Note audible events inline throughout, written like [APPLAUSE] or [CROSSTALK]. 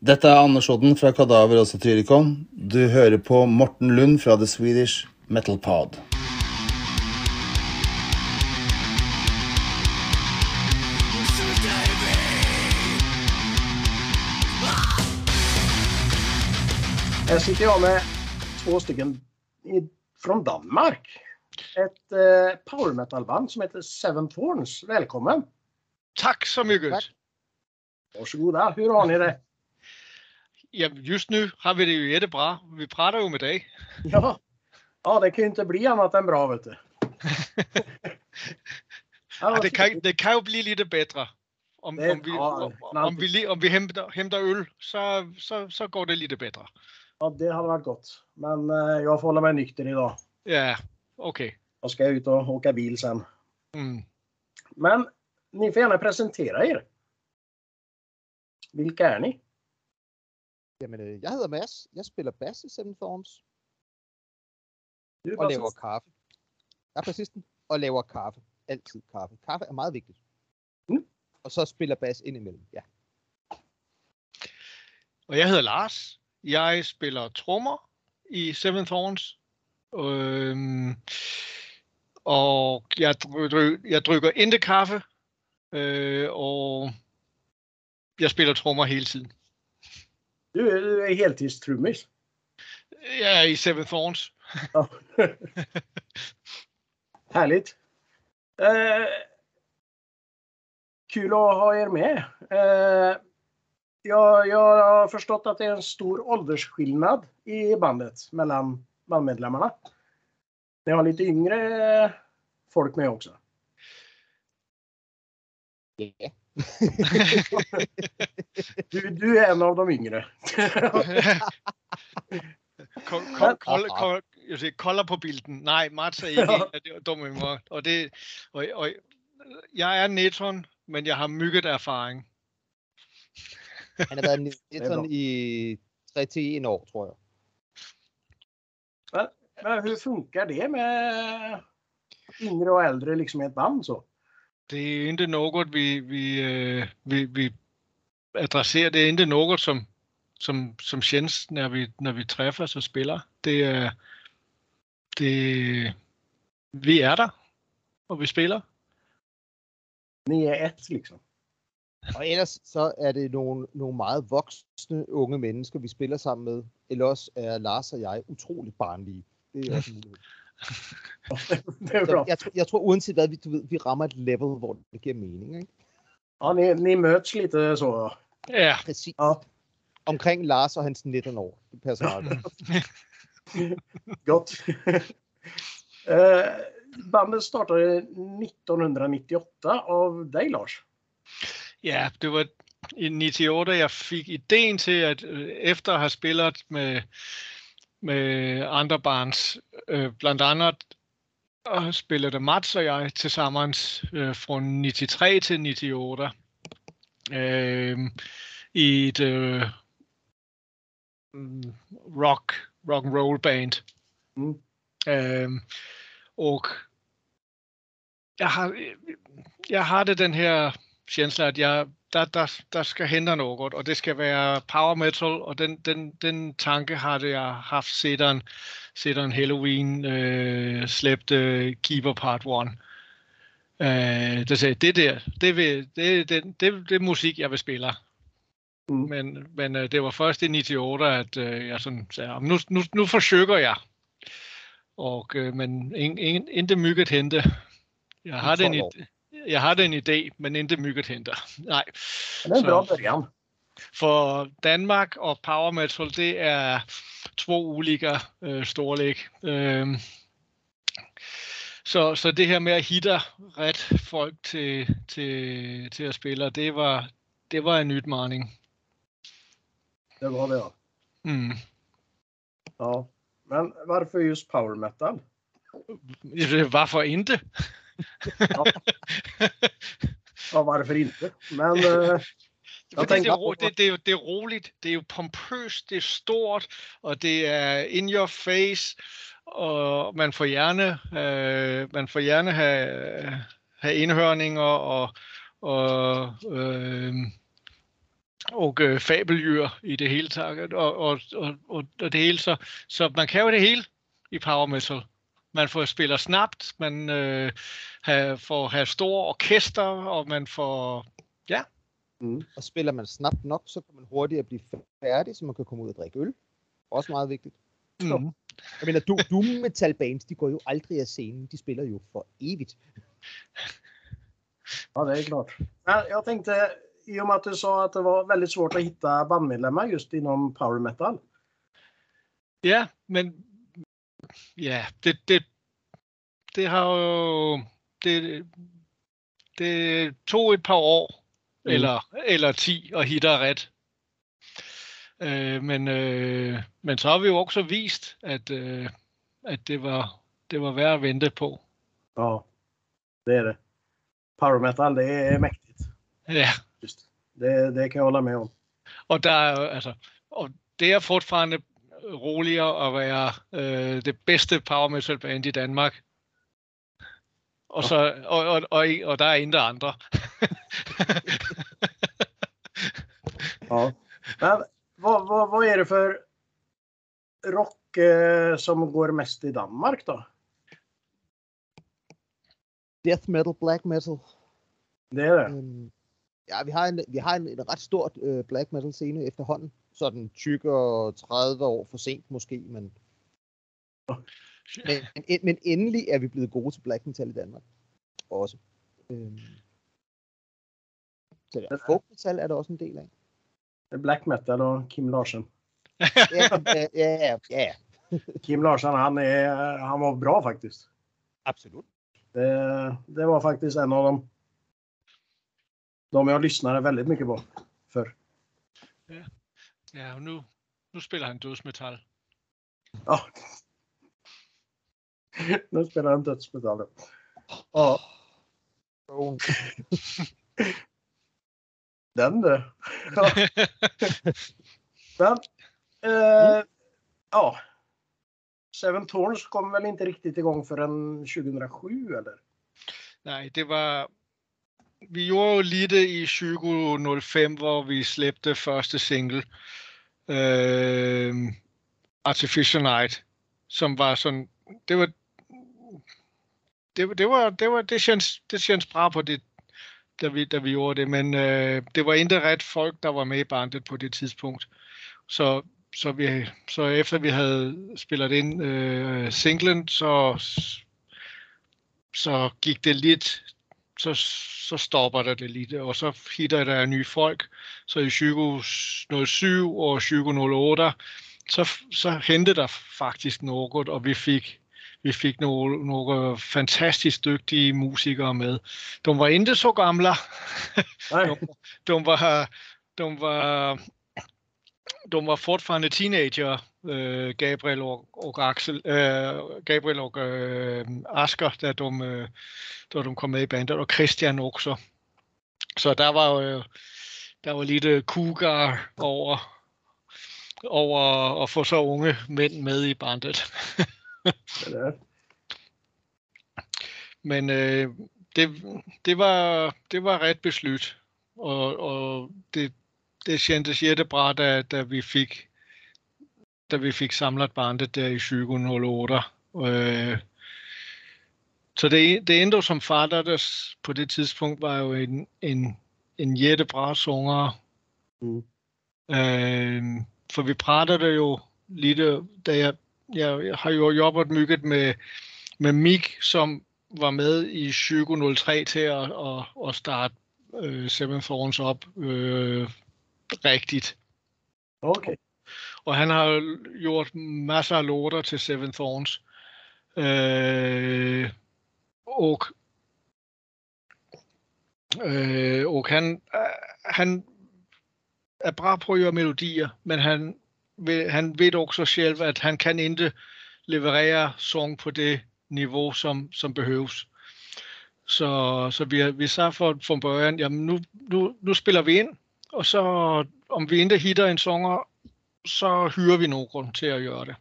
Dette er Anders Odden fra Kadaver og Satyricon. Du hører på Morten Lund fra The Swedish Metal Pod. Här sitter jag med två stycken från Danmark. Ett eh, power metal-band som heter Seven Thorns. Välkommen! Tak så mycket. Tak. Varsågoda. Hur har ni det? Ja, just nu har vi det ju jättebra. Vi pratar ju med dig. Ja, ja det kan ju inte bli annat än bra vet du. [LAUGHS] Ja, det, kan, det kan ju bli lite bättre. Om, Det- om, vi, ja, om, om, vi, om vi hämtar, hämtar öl så, så, så går det lite bättre. ja, det hade varit gott. Men eh, jag får hålla mig nykter idag. Ja, okej. Jag ska ut och åka bil sen. Mm. Men ni får gärna presentera er. Vilka är ni? Jamen, øh, jeg hedder Mads. Jeg spiller bass i Seven Thorns Du, og laver kaffe. Jeg er bassisten og laver kaffe. Altid kaffe. Kaffe er meget vigtigt. Mm. Og så spiller bass indimellem. Ja. Og jeg hedder Lars. Jeg spiller trommer i Seven Thorns. Øhm, og jeg, dry, jeg drikker ikke kaffe. Øh, og jeg spiller trommer hele tiden. Du, är- du är heltidstrummis. Er i Seven Thorns. Ja. [LAUGHS] Härligt. Eh, kul att ha er med. Eh, jag, jag har förstått att det är en stor åldersskillnad i bandet mellan bandmedlemmarna. Ni har lite yngre folk med också. Ja. Du, du är en av de yngre. Kolde, kom, jeg siger, kolder på bilden. Nej, Mats er ikke en af de yngre. Og, det, og, og jeg er netron, men jeg har mygget erfaring. Han har været [LAUGHS] godt. i 3-1 år, tror jeg. Men hur funkar det med yngre och äldre liksom i ett band så? Det er ikke noget, vi, vi, øh, vi, vi adresserer. Det er ikke noget, som, som, som känns, når vi, når vi træffes og spiller. Det er, det, vi er der, og vi spiller. Ni är ett liksom. Og ellers så er det nogle, nogle meget voksne unge mennesker, vi spiller sammen med. Eller også er Lars og jeg utroligt barnlige. Det er også en mulighed. Det är bra. Så jeg, tror, jeg tror uanset hvad, vi, du ved, vi rammer et level, hvor det giver mening. Ikke? Ja, ni, ni möts lite så. Ja, Præcis. Ja, Omkring Lars og hans 19 år. Det passer meget godt. [LAUGHS] gott. [LAUGHS] eh, bandet startade 1998 av dig Lars. Ja, det var i 98, jeg fik ideen til, at øh, efter at have spillet med, med andre bands, øh, blandt andet og spillede Mats og jeg til sammen øh, fra 93 til 98 øh, i et øh, rock, rock and roll band. Mm. Øh, og jeg har, jeg har det den her känsla at jeg, der, der, der skal hente noget, og det skal være power metal, og den, den, den tanke har det jeg haft siden, siden Halloween øh, slæbte Keeper Part 1. Øh, det sagde, det der, det, vil, det, det, det, det er musik, jeg vil spille. Mm. Men, men øh, det var først i 98, at øh, jeg sådan sagde, "Jamen, nu, nu, nu forsøger jeg. Og, øh, men ingen, ingen, ikke mygget hente. Jeg har, den, 12 år. id- jeg har den idé, men ikke mygget hente. [LAUGHS] Nej. Det är en bra början. For Danmark og Power Metal, det er to ulike øh, storlæg. Øhm, så, så det her med at hitte ret folk til, til, til at spille, det var, det var en udmaning. Det var det ja. Mm. ja. Men varför just power metal? Hvorfor ikke? Ja, [LAUGHS] varför inte? Men eh, Fordi tænker det, er, ro- det, det, er jo, det er roligt, det er jo pompøst, det er stort, og det er in your face, og man får gerne, øh, man får gerne have, have indhørninger og, og øh, og øh, fabeldyr i det hele taget, og, og, og, og, og det hele, så, så man kan jo det hele i power metal. Man får spiller snabt, man øh, har, får have store orkester, og man får, ja. Mm. Og spiller man snabt nok, så kan man hurtigere blive færdig, så man kan komme ud og drikke øl. Også meget vigtigt. Mm. Jeg mener, du, doom metal bands, de går jo aldrig af scenen. De spiller jo for evigt. Ja, det är klart. Jag tänkte, i och med att du sa att det var väldigt svårt att hitta bandmedlemmar just inom power metal. Ja, men ja, det, det, det har jo, det, det tog et par år, mm. eller, eller 10 at hitte ret. Øh, men, øh, men så har vi jo også vist, at, øh, at det, var, det var værd at vente på. Ja, det är det. Power metal, det är mäktigt. Ja, Just. Det, det kan jag hålla med om. og der er altså, og det er fortfarande roligere at være øh, det bedste power metal band i Danmark. Og, så, og, og, og, og der er intet andre. Ja. Men vad, vad, vad är det för rock eh, som går mest i Danmark då? Death metal, black metal. Det är det? Øhm, ja, vi har en, vi har en, en ret stort øh, black metal scene efterhånden. Sådan tykke og 30 år for sent måske, men, [LAUGHS] men, men, men endelig er vi blevet gode til black metal i Danmark. Også. Øhm, så ja, folk metal er der også en del af. Det Black metal och Kim Larsen. Ja, ja, ja, [LAUGHS] Kim Larsen, han, är, han var bra faktiskt. absolut. Det, det var faktiskt en av dem. De jag lyssnade väldigt mycket på för. Ja, og nu, nu spiller han dødsmetal. Ja. [LAUGHS] nu spelar han dödsmetall. Ja, Så, den du. Ja. Men, eh, ja. Seven Thorns kom väl inte riktigt igång förrän 2007 eller? Nej, det var... Vi gjorde jo det i 2005, hvor vi slæbte første single, øh, Artificial Night, som var sådan... Det var... Det, var- det var, det var, det kändes, det kändes bra på det, da vi, da vi gjorde det, men øh, det var ikke ret folk, der var med i bandet på det tidspunkt. Så, så, vi, så efter vi havde spillet ind øh, singlen, så, så gik det lidt, så, så stopper der det lidt, og så hitter der nye folk. Så i 2007 og 2008, så, så hentede der faktisk noget, og vi fik vi fik nogle, nogle fantastisk dygtige musikere med. De var ikke så gamle. Nej. [LAUGHS] De, de var, de var, de var fortfarande teenager, øh, Gabriel og, og Axel, øh, Gabriel og øh, Asger, da de, øh, da de kom med i bandet, og Christian også. Så der var jo der var lidt øh, cougar over, over at få så unge mænd med i bandet. [LAUGHS] Men øh, det, det, var, det var ret beslut, og, og det, det kändes jättebra, da, da vi fik da vi fik samlet bandet der i 2008. Øh, så det, det endte som fattades på det tidspunkt var jo en, en, en jättebra sanger. Mm. Øh, for vi pratede jo lidt, da jeg, jeg, jeg har jo jobbet mygget med, med Mik, som var med i 2003 til at, at, at starte øh, Seven Thorns op øh, rigtigt. Okej. Og han har jo gjort masser af låter til Seven Thorns. Øh, og øh, og han, øh, han er bra på at gøre melodier, men han, ved, han ved også selv, at han kan ikke leverere sang på det niveau, som, som behøves. Så, så vi, vi sagde for, fra början, jamen nu, nu, nu spiller vi ind, og så om vi ikke hitter en sanger, så hyrer vi nogen til at gøre det.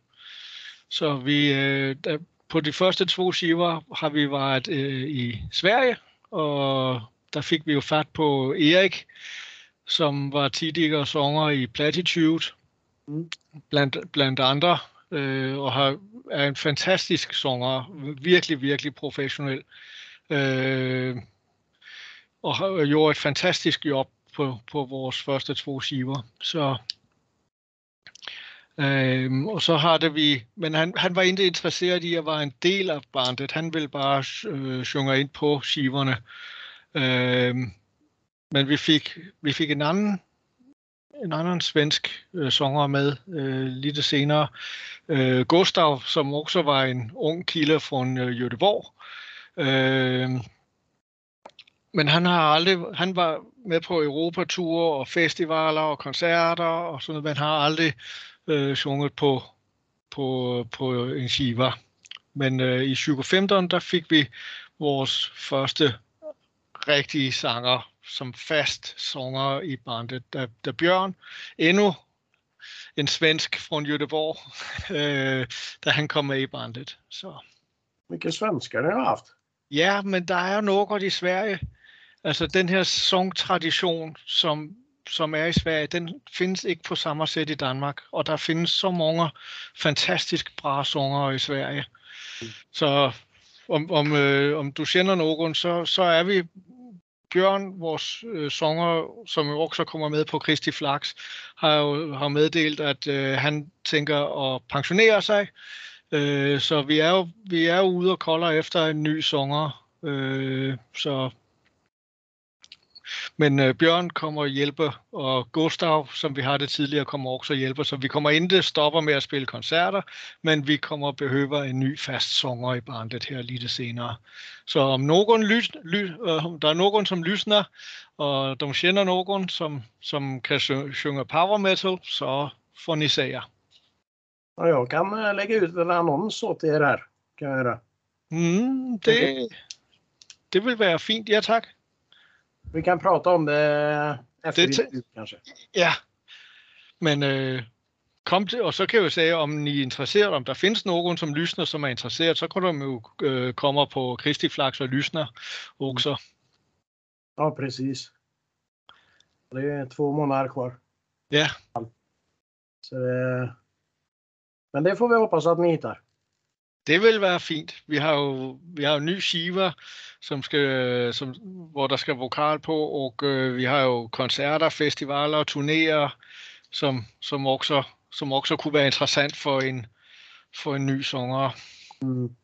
Så vi, øh, der, på de første to skiver har vi været øh, i Sverige, og der fik vi jo fat på Erik, som var tidligere sanger i Platitude, mm. blandt, blandt andre, øh, og har, er en fantastisk sanger, virkelig, virkelig professionel, øh, og har gjort et fantastisk job på, på vores første to skiver. Så Øhm, og så har det vi, men han, han var ikke interesseret i at være en del af bandet. Han ville bare øh, synge ind på skiverne. Øhm, men vi fik, vi fik en anden en anden svensk øh, sanger med øh, lidt senere. Øh, Gustav, som også var en ung kilde fra øh, Göteborg. Øh, men han har aldrig, han var med på Europature og festivaler og koncerter og sådan noget, men har aldrig øh, sunget på, på, på en skiva. Men øh, i 2015, der fik vi vores første rigtige sanger som fast sanger i bandet, da, da Bjørn, endnu en svensk fra Göteborg, [LAUGHS] øh, da han kom med i bandet. Så. Vilka svenskar ni har haft? Ja, men der er noget i Sverige. Altså den her songtradition, som som er i Sverige, den findes ikke på samme sæt i Danmark, og der findes så mange fantastisk bra sanger i Sverige. Så om, om, øh, om du kender nogen, så, så er vi Bjørn, vores øh, sanger, som jo også kommer med på Kristi Flax, har jo har meddelt, at øh, han tænker at pensionere sig. Øh, så vi er, jo, vi er jo ude og kolder efter en ny sanger. Øh, så men øh, Bjørn kommer og hjælper, og Gustav, som vi har det tidligere, kommer også og hjælper, så vi kommer ikke stopper med at spille koncerter, men vi kommer behøver en ny fast sanger i bandet her lidt senere. Så om nogen lys, ly, øh, der er nogen, som lysner, og de kender nogen, som, som kan synge power metal, så får ni säga. Ja, jag kan eh, lägga ut en annons åt er här. Kan jag göra. Mm, det, det vil være fint, ja tak. Vi kan prata om det efter det kanske. Ja, men øh, kom til, og så kan jeg jo sige, om I er interesseret, om der findes nogen, som lysner, som er interesseret, så kan de jo øh, komme på Kristi Flax og lysner också. Ja, precis. Det är två månader kvar. Ja. Så, det, men det får vi hoppas att ni hittar. Det vil være fint. Vi har jo, vi har jo ny skiver, som skal, som, hvor der skal vokal på, og øh, vi har jo koncerter, festivaler, turnéer, som, som, også, som også kunne være interessant for en, for en ny sanger. Mm.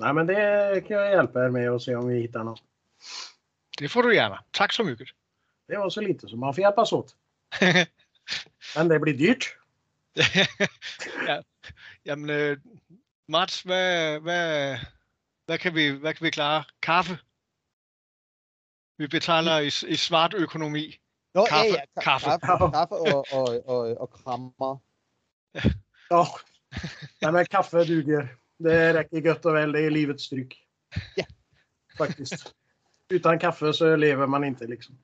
Nej, men det kan jag hjälpa er med och se om vi hittar något. Det får du gärna. Tack så mycket. Det var så lite som man får hjälpas åt. [LAUGHS] men det blir dyrt. [LAUGHS] ja. Jamen, øh, Mats, hvad, hvad, hvad, kan vi, hvad kan vi klare? Kaffe? Vi betaler i, i svart økonomi. Nå, kaffe, ja, ja, kaffe. kaffe, kaffe og, og, og, og krammer. Ja. ja. Nej, men kaffe duger. Det räcker gott och väl. Det är livets dryck. Ja. Faktiskt. Utan kaffe så lever man inte liksom.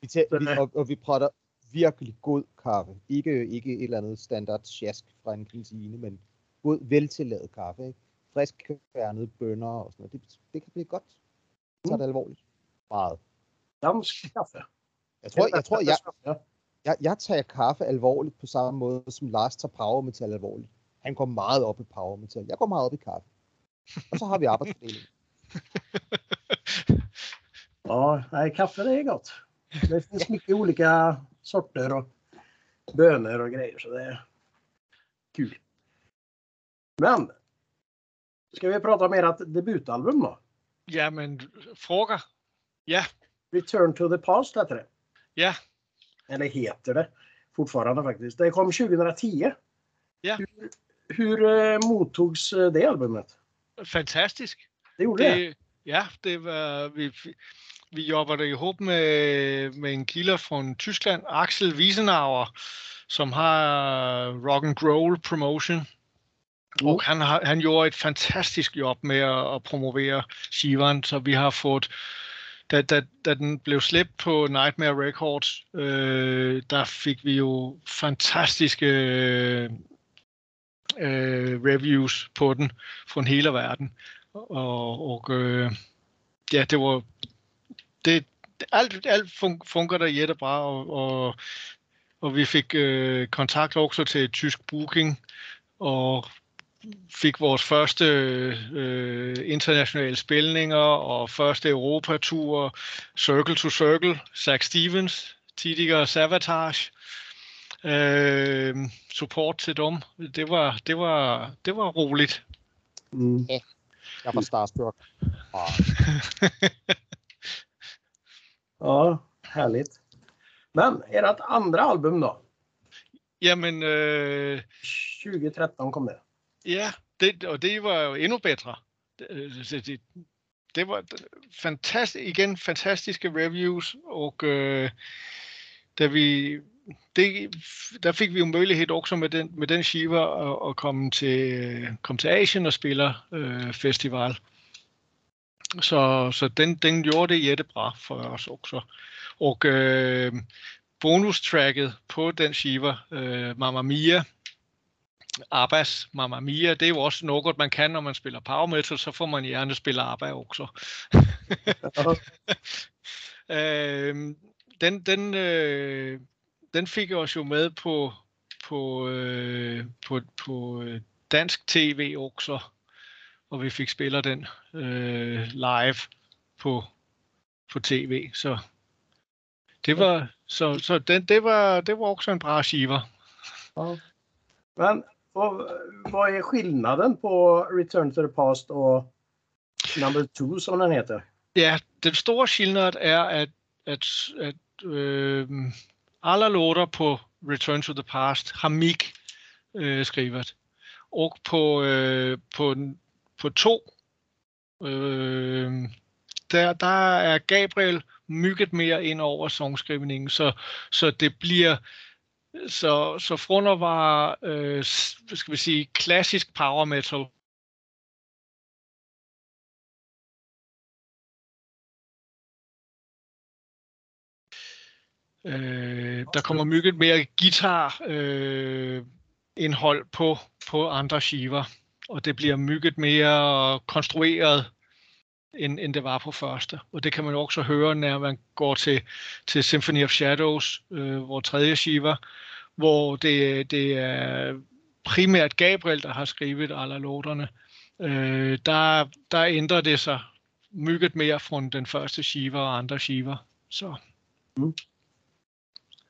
Vi, tæ- vi, og, og vi prater virkelig god kaffe. Ikke, ikke et eller andet standard sjask fra en kantine, men god, veltillavet kaffe. Ikke? Frisk kværnet bønner og sådan noget. Det, det kan blive godt. Så er det alvorligt. Meget. Dansk kaffe. Jeg tror, jeg, tror jeg, jeg, jeg tager kaffe alvorligt på samme måde, som Lars tager power metal alvorligt. Han går meget op i power metal. Jeg går meget op i kaffe. Og så har vi arbejdsfordeling. [LAUGHS] ja, nej, kaffe det är gott. Det finns mycket olika sorter och bönor och grejer så det är kul. Men ska vi prata om ert debutalbum då? Ja, men fråga. Ja. Return to the Past heter det. Ja. Eller heter det fortfarande faktiskt. Det kom 2010. Ja. Hur, hur eh, mottogs eh, det albumet? Fantastisk. Det gjorde det? det? Ja, det var, vi, vi jobbede ihop med, med en kilder fra Tyskland, Axel Wiesenauer, som har Rock and Roll Promotion. Mm. Og han, har, han gjorde et fantastisk job med at, at promovere Shivan, så vi har fået, da, da, da den blev slæbt på Nightmare Records, øh, der fik vi jo fantastiske øh, reviews på den fra hele verden. Og, og øh, ja, det var det, alt, alt fun- funkar der jättebra och, och, och vi fick øh, kontakt också till tysk booking och fik vores første øh, internationale spilninger og første Europatur, Circle to Circle, Zach Stevens, tidligere Savatage, øh, support til dem. Det var, det var, det var roligt. Mm. Jeg var starstruck. Ah, [LAUGHS] Ja, härligt. Men ert andra album då? Jamen, øh, 2013 kom det ja, det, og det var jo endnu bedre. Det, øh, det, det, var øh, fantastisk, igen fantastiske reviews, og øh, da vi, det, der fik vi jo mulighed også med den, med den skive at, at komme, til, øh, komme til Asien og spille øh, festival. Så, så den, den gjorde det jättebra for os også. Og øh, bonustracket på den skive, øh, Mamma Mia, Abbas Mamma Mia, det er jo også noget, man kan, når man spiller power metal, så får man gerne spille ABBA også. [LAUGHS] Øh, den, den, øh, den fik os jo med på, på, øh, på, på øh, dansk tv også, og vi fik spiller den øh, live på, på tv. Så det var, så, så den, det, var, det var også en bra skiver. Ja. Men Och vad är skillnaden på Return to the Past och Number 2 som den heter? Ja, den store skillnad er, at, at, at øh, alle låter på Return to the Past har Mick øh, skrevet. Og på, øh, på, på to, øh, der, der er Gabriel mygget mere ind over songskrivningen, så, så det bliver så, så at var, øh, skal vi sige, klassisk power metal, Øh, der kommer mygget mere guitar øh, indhold på, på andre skiver, og det bliver mygget mere konstrueret, end, end det var på første. Og det kan man jo også høre, når man går til, til Symphony of Shadows, øh, hvor tredje skiver, hvor det, det er primært Gabriel, der har skrevet alle låterne. Øh, der, der ændrer det sig mygget mere fra den første skive og andre skiver. Så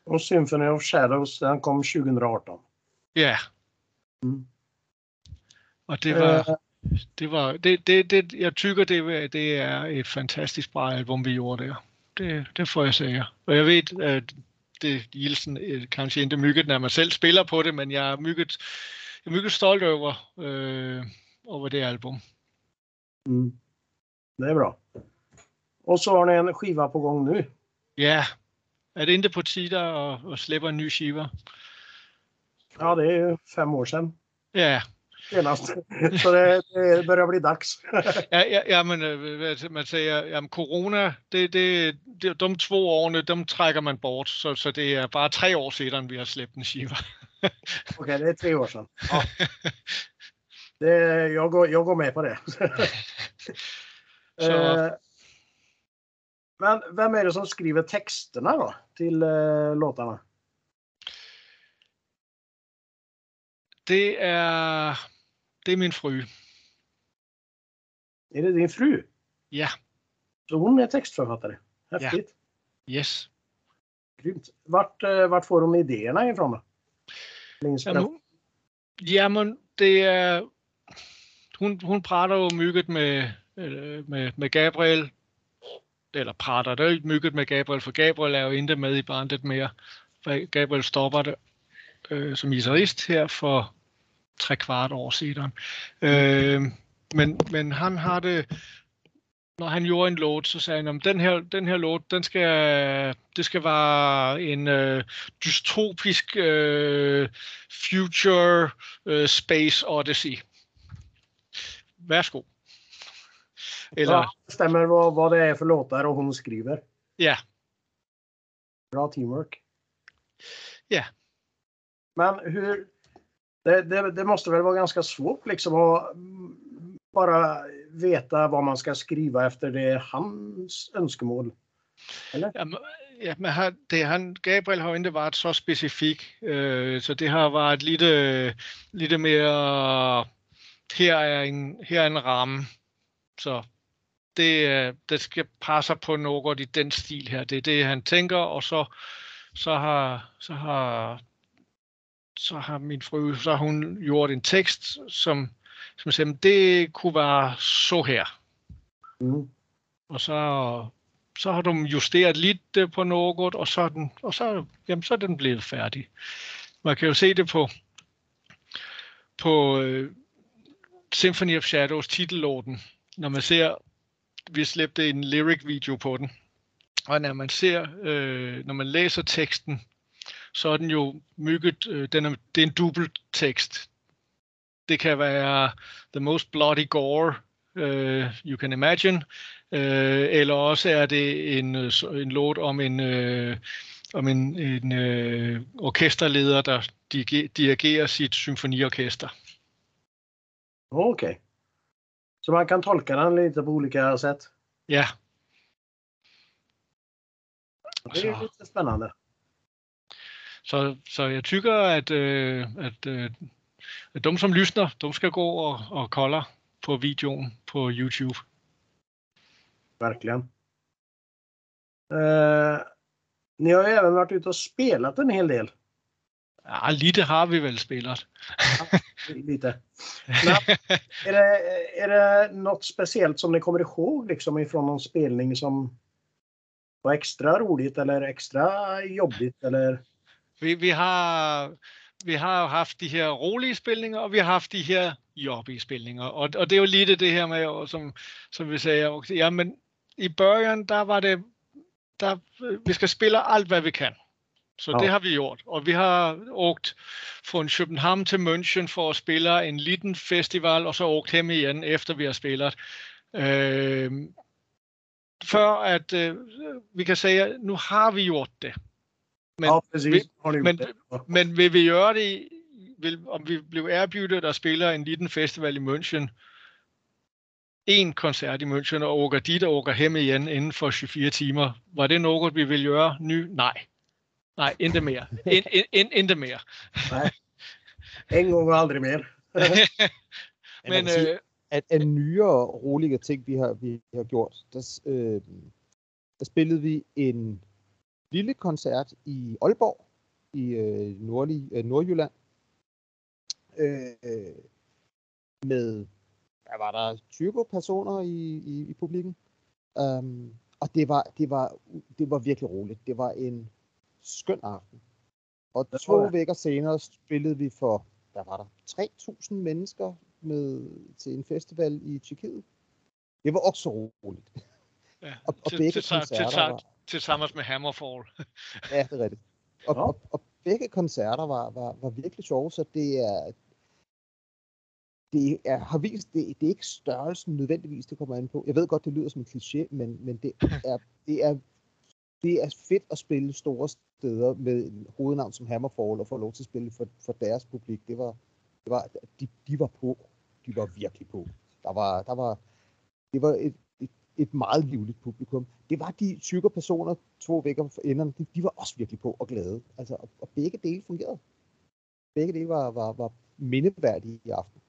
Och Symphony of Shadows den kom 2018. Ja. Mm. Og det var, Eh, det var, det, det, det, jeg tykker, det, det er et fantastisk bra album, vi gjorde der. Det, det får jeg sige. Og jeg ved, at det Nielsen øh, kanskje ikke mygget, når man selv spiller på det, men jeg er mygget, jeg er mygget stolt over, øh, over det album. mm. Det är bra. Och så har ni en skiva på gång nu. Ja, er det ikke på tide at, at slippe en ny skive? Ja, det är ju fem år sedan Ja, senast. Så det, det börjar bli dags. Ja, ja, ja men man siger, jamen, corona, det, det, det, de to årene, dem trækker man bort, så, så det er bare tre år siden, vi har slæbt en skive. Okej, det är tre år sedan. [LAUGHS] Ja. Det, jag, går, jag går med på det. [LAUGHS] Så, Eh, Men vem är det som skriver texterna då till eh, låtarna? det er, det er min fru. Är det din fru? Ja, Så hon är textförfattare? Häftigt. yes. Grymt. Vart, eh, vart får hon idéerna ifrån då? Jamen, jamen det er, hun, hun prater jo mygget med, øh, med, med Gabriel, eller prater det ikke mygget med Gabriel, for Gabriel er jo ikke med i bandet mere. Gabriel stopper det øh, som guitarist her for tre kvart år siden. Øh, men, men han har det, når han gjorde en låt, så sagde han, om den her, den her låt, den skal, det skal være en øh, dystopisk øh, future øh, space odyssey. Værsgo. Eller, Ja, stämmer vad, vad det är för låtar och hon skriver. ja, Bra teamwork. Ja. Men hur... Det, det, det måste väl vara ganska svårt liksom att bara veta vad man ska skriva efter det är hans önskemål. Eller? Ja, men, ja, men han, det, han, Gabriel har inte varit så specifik, uh, så det har varit lite, lite mer, här är en, här är en ram. så det, øh, det skal passe på noget i den stil her. Det er det, han tænker, og så, så har, så har, så har min fru, så har hun gjort en tekst, som, som siger, det kunne være så her. Mm. Og så, så har du justeret lidt øh, på noget, og så er den, og så, jamen, så er den blevet færdig. Man kan jo se det på, på uh, Symphony of Shadows titellåten, når man ser vi slæbte en lyric video på den. Og når man ser, øh, når man læser teksten, så er den jo mygget, øh, den er, det er en dubbelt tekst. Det kan være the most bloody gore uh, you can imagine, uh, eller også er det en, en låt om en, uh, om en, en uh, orkesterleder, der dirigerer sit symfoniorkester. Okej. Okay. Så man kan tolka den lite på olika sätt. Ja. Det är lite spännande. Så, så jeg tykker, at, øh, at, øh, at de som lyssnar, de skal gå og, og kolla på videoen på YouTube. Verkligen. Uh, ni har ju även varit ute och spelat en hel del. Ja, lite har vi väl spelat. Ja, lite. Men, är, det, är det något speciellt som ni kommer ihåg liksom ifrån någon spelning som var extra roligt eller extra jobbigt? Eller? Vi, vi, har, vi har haft de her rolige spilninger, og vi har haft de her jobbige spilninger. Og, og det er jo lidt det her med, som, som vi sagde, ja, men i början, der var det, der, vi skal spille alt, hvad vi kan. Så ja. det har vi gjort. Og vi har åkt från København til München for at spille en liten festival, og så åkt hjem igen, efter vi har spillet. Øh, for at øh, vi kan sige, at nu har vi gjort det. Men, ja, præcis. Vil, men, men vil vi gøre det, vil, om vi blev erbjudet og spiller en liten festival i München, en koncert i München og åker dit og åker hjem igen inden for 24 timer. Var det noget, vi vil gøre nu? Nej. Nej, inte mer. [LAUGHS] In, in, in, inte mer. Nej. [LAUGHS] En och aldrig mer. [LAUGHS] Men, sige, øh, at af nyere rolige ting, vi har, vi har gjort, der, øh, der spillede vi en lille koncert i Aalborg i øh, nordlig, øh, Nordjylland. Øh, med, der var der 20 personer i, i, i publikken. Um, og det var, det, var, det var virkelig roligt. Det var en skøn aften. Og to vækker senere spillede vi for, der var der 3.000 mennesker med, til en festival i Tjekkiet. Det var også roligt. Ja, og, og til, begge til, koncerter til, var, til sammen med Hammerfall. [LAUGHS] ja, det er rigtigt. Og, og, og begge koncerter var, var, var virkelig sjove, så det er, det er, har vist, det, det er ikke størrelsen nødvendigvis, det kommer an på. Jeg ved godt, det lyder som en kliché, men, men det, er, [LAUGHS] det er det er fedt at spille store steder med en hovednavn som Hammerfall og få lov til at spille for, for deres publik. Det var, det var, de, de var på. De var virkelig på. Der var, der var, det var et, et, et meget livligt publikum. Det var de 20 personer, to vækker for enderne, de, de var også virkelig på og glade. Altså, og, og begge dele fungerede. Begge dele var, var, var mindeværdige i aften,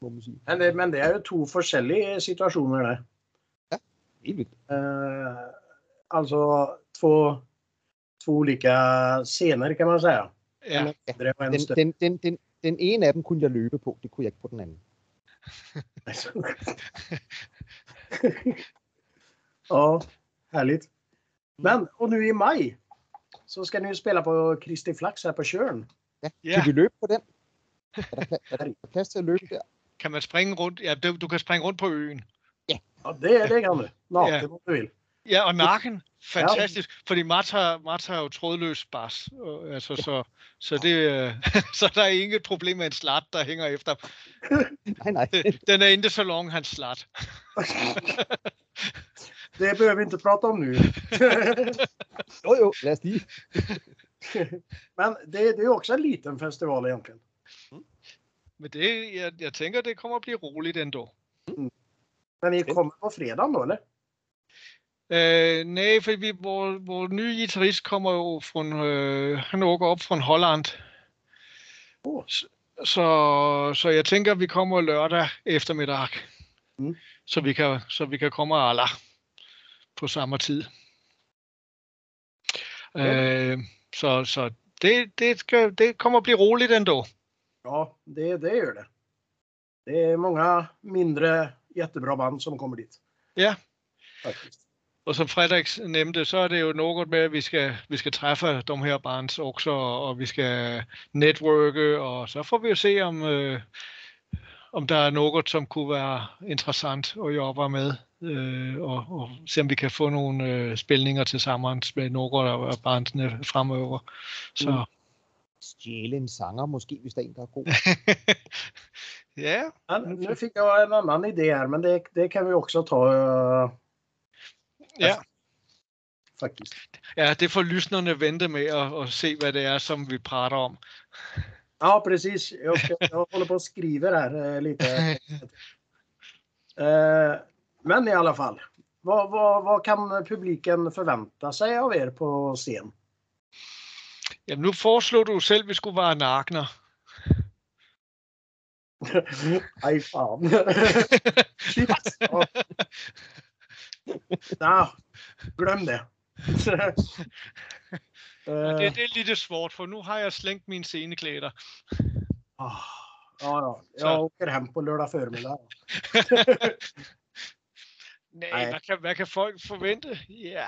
må man sige. Men det, men det er jo to forskellige situationer, det. Ja, helt vildt. Uh, alltså två, två olika scener kan man säga. Ja. Den, den, den, den, den ene af dem kunne jeg løbe på, det kunne jeg ikke på den anden. [LAUGHS] [LAUGHS] ja, härligt. Men, och nu i maj så ska ni ju spela på Kristi Flax här på Tjörn. Ja, yeah. kan vi løbe på den? Er der, er der plads til at løbe der? Kan man springe rundt? Ja, du, du kan springe rundt på øen. Ja, ja det, det kan du. Nå, ja. det må du vil. Ja, og nakken. Fantastisk. Ja. Fordi Martha, Martha er jo trådløs bas. Altså, så, så, det, øh, [LAUGHS] så der er ingen problem med en slat, der hænger efter. [LAUGHS] nej, nej. Den er ikke så lang, hans slat. [LAUGHS] det behøver vi ikke prate om nu. [LAUGHS] jo, jo, os lige. [LAUGHS] Men det, det er jo også en liten festival egentligen. Mm. Men det, jeg, jeg tænker, det kommer at blive roligt ändå. Mm. Men I kommer på fredag då, eller? Øh, nej, for vi, vores, vores nye guitarist kommer jo fra, øh, han åker op fra Holland. Oh. Så, så jeg tænker, at vi kommer lørdag eftermiddag. Mm. Så, vi kan, så vi kan komme alle på samme tid. Ja. Øh, så så det, det, skal, det kommer att bli roligt ändå. Ja, det, det gör det. Det är många mindre jättebra band som kommer dit. Ja. Faktiskt. Og som Fredrik nævnte, så er det jo noget med, at vi skal, vi skal træffe de her bands også, og, og vi skal netværke, og så får vi jo se, om, øh, om der er noget, som kunne være interessant at jobbe med, øh, og, og se, om vi kan få nogle øh, spilninger til sammen med nogle af bandsene fremover. Så Mm. Stjæle en sanger måske, hvis der er en, der er god. [LAUGHS] ja, Men nu fick jag en annan idé här, men det, det kan vi också ta eh, ja. faktiskt. ja, det får lyssnerne vente med at, at se, hvad det er, som vi prater om. Ja, precis. Jag, jag håller på och skriver här eh, lite. Eh, [LAUGHS] Men i alla fall, vad, vad, vad kan publiken förvänta sig av er på scen? Jamen, nu foreslog du selv, at vi skulle være nakner. Aj [LAUGHS] fan. [LAUGHS] Ja. [LAUGHS] Ja, glöm det. Det, det er lidt svårt, for nu har jeg slængt mine sceneklæder. ah, Ja, ja. Jag åker hem på lördag förmiddag. Nej, hvad kan, hvad kan folk forvente? Ja,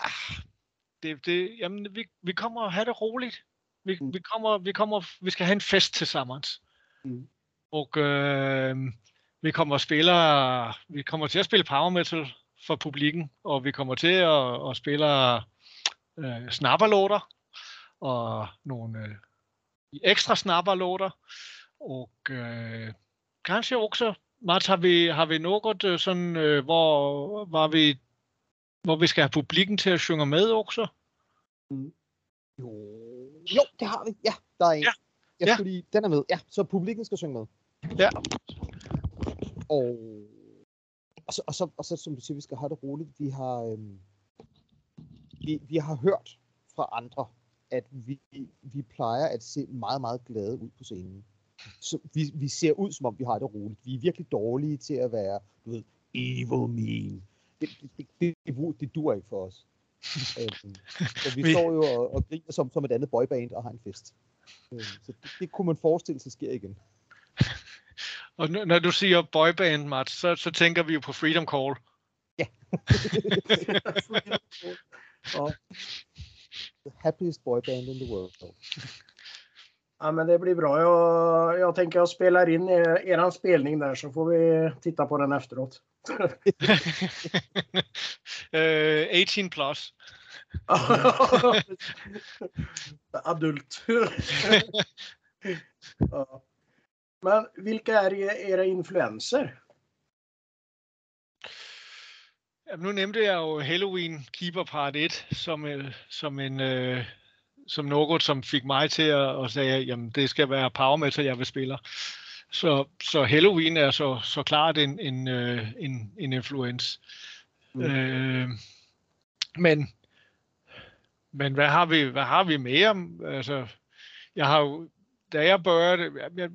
det, det, jamen, vi, vi kommer at have det roligt. Vi, Mm. vi, kommer, vi, kommer, vi skal have en fest til sammen. Mm. Og øh, vi kommer at spille, vi kommer til at spille power metal for publikken, og vi kommer til at, at spille øh, snapperlåter og nogle øh, ekstra snapperlåter. Og øh, kanskje også, Mats, har vi, har vi noget øh, sådan, øh, hvor, hvor, vi, hvor vi skal have publikken til at synge med også? Jo, jo det har vi. Ja, der er en. Ja. Ja. skulle lige, den er med. Ja, så publikken skal synge med. Ja. Og, og, så, og, så, og så, som du siger, vi skal have det roligt. Vi har, øhm, vi, vi har hørt fra andre, at vi, vi plejer at se meget, meget glade ud på scenen. Så vi, vi ser ud, som om vi har det roligt. Vi er virkelig dårlige til at være, du ved, evil mean. Det, det, det, det, det, dur ikke for os. [LAUGHS] øhm, så vi Vi- står jo og, og griner som, som et andet boyband og har en fest. Øhm, så det, det kunne man forestille sig sker igen. [LAUGHS] Og n- når du siger boyband, Mats, så, så tænker vi jo på Freedom Call. ja. [LAUGHS] The happiest boyband in the world. Ja, men det blir bra. Jag, jag tänker jag spelar in er, eran spelning där så får vi titta på den efteråt. øh, 18 plus. [LAUGHS] Adult. [LAUGHS] ja. Men vilka är era influenser? Jamen, nu nævnte jeg jo Halloween Keeper Part 1 som, øh, som en øh, som noget, som fik mig til at, at sige, jamen det skal være power metal, jeg vil spille. Så, så Halloween er så, så klart en, en, øh, en, en influence. Mm. Øh, men, men hvad har vi, hvad har vi mere? Altså, jeg har jo, da jeg børjede, jeg,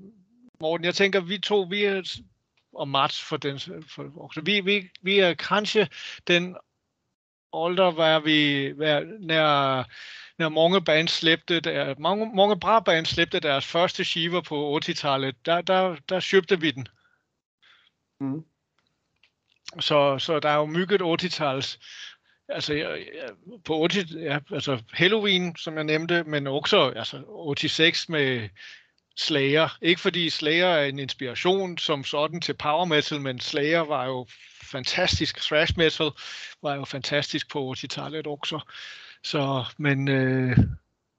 Morten, jeg tænker, vi to, vi er, og Mats for den, for, også, vi, vi, vi er kanskje den alder, hvor vi, hvor, når, mange bands slæbte, der, mange, mange bra bands slæbte deres første skiver på 80-tallet, der, der, der købte vi den. Mm. Så, så der er jo mygget 80-tals. Altså, jeg, jeg, på 80, ja, altså Halloween, som jeg nævnte, men også altså 86 med Slayer. Ikke fordi Slayer er en inspiration som sådan til power metal, men Slayer var jo fantastisk. Thrash metal var jo fantastisk på 80-tallet også. Så, men, øh,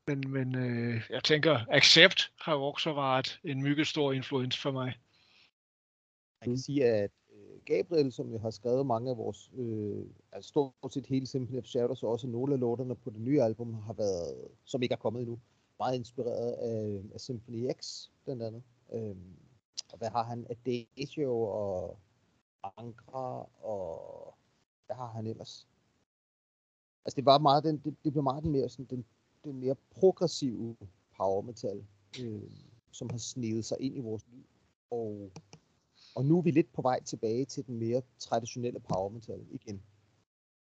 men, men øh, jeg tænker, Accept har jo også været en mygget stor influens for mig. Jeg kan sige, at øh, Gabriel, som jo har skrevet mange af vores, øh, altså stort set hele Symphony of Shadows, og også nogle af låterne på det nye album, har været, som ikke er kommet endnu, meget inspireret af, af Symphony X, blandt andet. Øhm, og hvad har han? Adagio og Angra, og hvad har han ellers? Altså det var meget den, det, det blev meget den mere, sådan, den, den mere progressive power metal, øh, som har snedet sig ind i vores liv. Og, og nu er vi lidt på vej tilbage til den mere traditionelle power metal igen.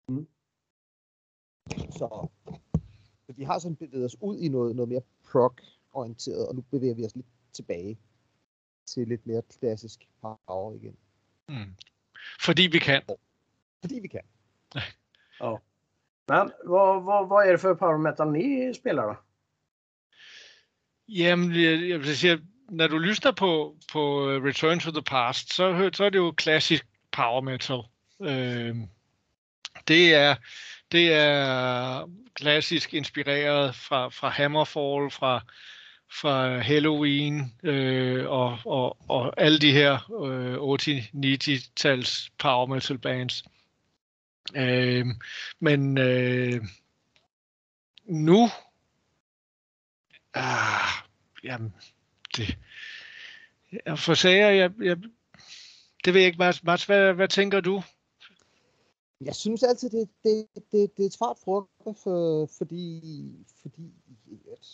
Mm. Så vi har sådan bevæget os ud i noget, noget mere prog-orienteret, og nu bevæger vi os lidt tilbage til lidt mere klassisk power igen. Mm. Fordi vi kan. Fordi vi kan. Men vad, vad, vad är det för power metal ni spelar då? Jamen, jeg, jeg vil sige, når du lytter på, på øh, Return to the Past, så, så er det jo klassisk power metal. Øh, det er det er klassisk inspireret fra, fra Hammerfall, fra, fra Halloween øh, og, og, og alle de her øh, 80-90-tals power metal bands. Øh, men øh, nu ah, jamen, det jeg for sager, jeg, jeg, det ved jeg ikke, Mads, Mads hvad, hvad tænker du? Jeg synes altid, det, det, det, det er et svært frugt, for, fordi, fordi, at,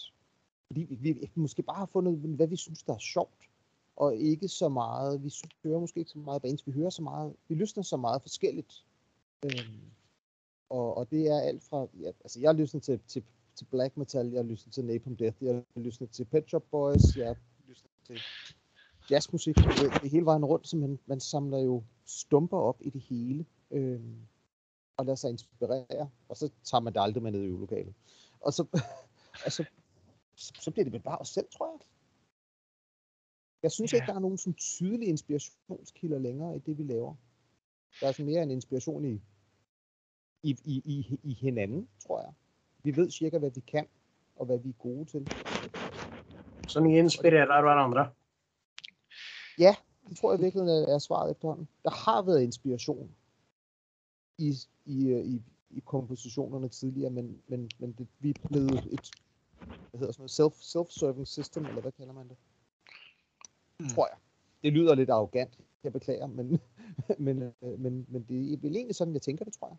fordi vi, vi måske bare har fundet, hvad vi synes, der er sjovt, og ikke så meget, vi hører måske ikke så meget bands, vi hører så meget, vi lytter så meget forskelligt. Øhm, og, og det er alt fra, ja, altså jeg lytter til, til, til black metal, jeg lytter til Napalm Death, jeg lytter til Pet Shop Boys, jeg lytter til jazzmusik, det, det hele vejen rundt, så man, man samler jo stumper op i det hele. Øhm, og lader sig inspirere, og så tager man det aldrig med ned i øvelokalet. Og så, [LAUGHS] og så, så, bliver det vel bare os selv, tror jeg. Jeg synes Ja. ikke, der er nogen sådan tydelige inspirationskilder længere i det, vi laver. Der er sådan mere en inspiration i, i, i, i, i hinanden, tror jeg. Vi ved cirka, hvad vi kan, og hvad vi er gode til. Så ni inspirerar varandra? Det tror jeg virkelig er svaret efterhånden. Der har været inspiration i, i, i, i kompositionerne tidligere, men, men, men det, vi er blevet et hvad hedder sådan noget, self, self-serving system, eller hvad kalder man det? Mm. Tror jeg. Det lyder lidt arrogant, jeg beklager, men, [LAUGHS] men, øh, men, men det er vel egentlig sådan, jeg tænker det, tror jeg.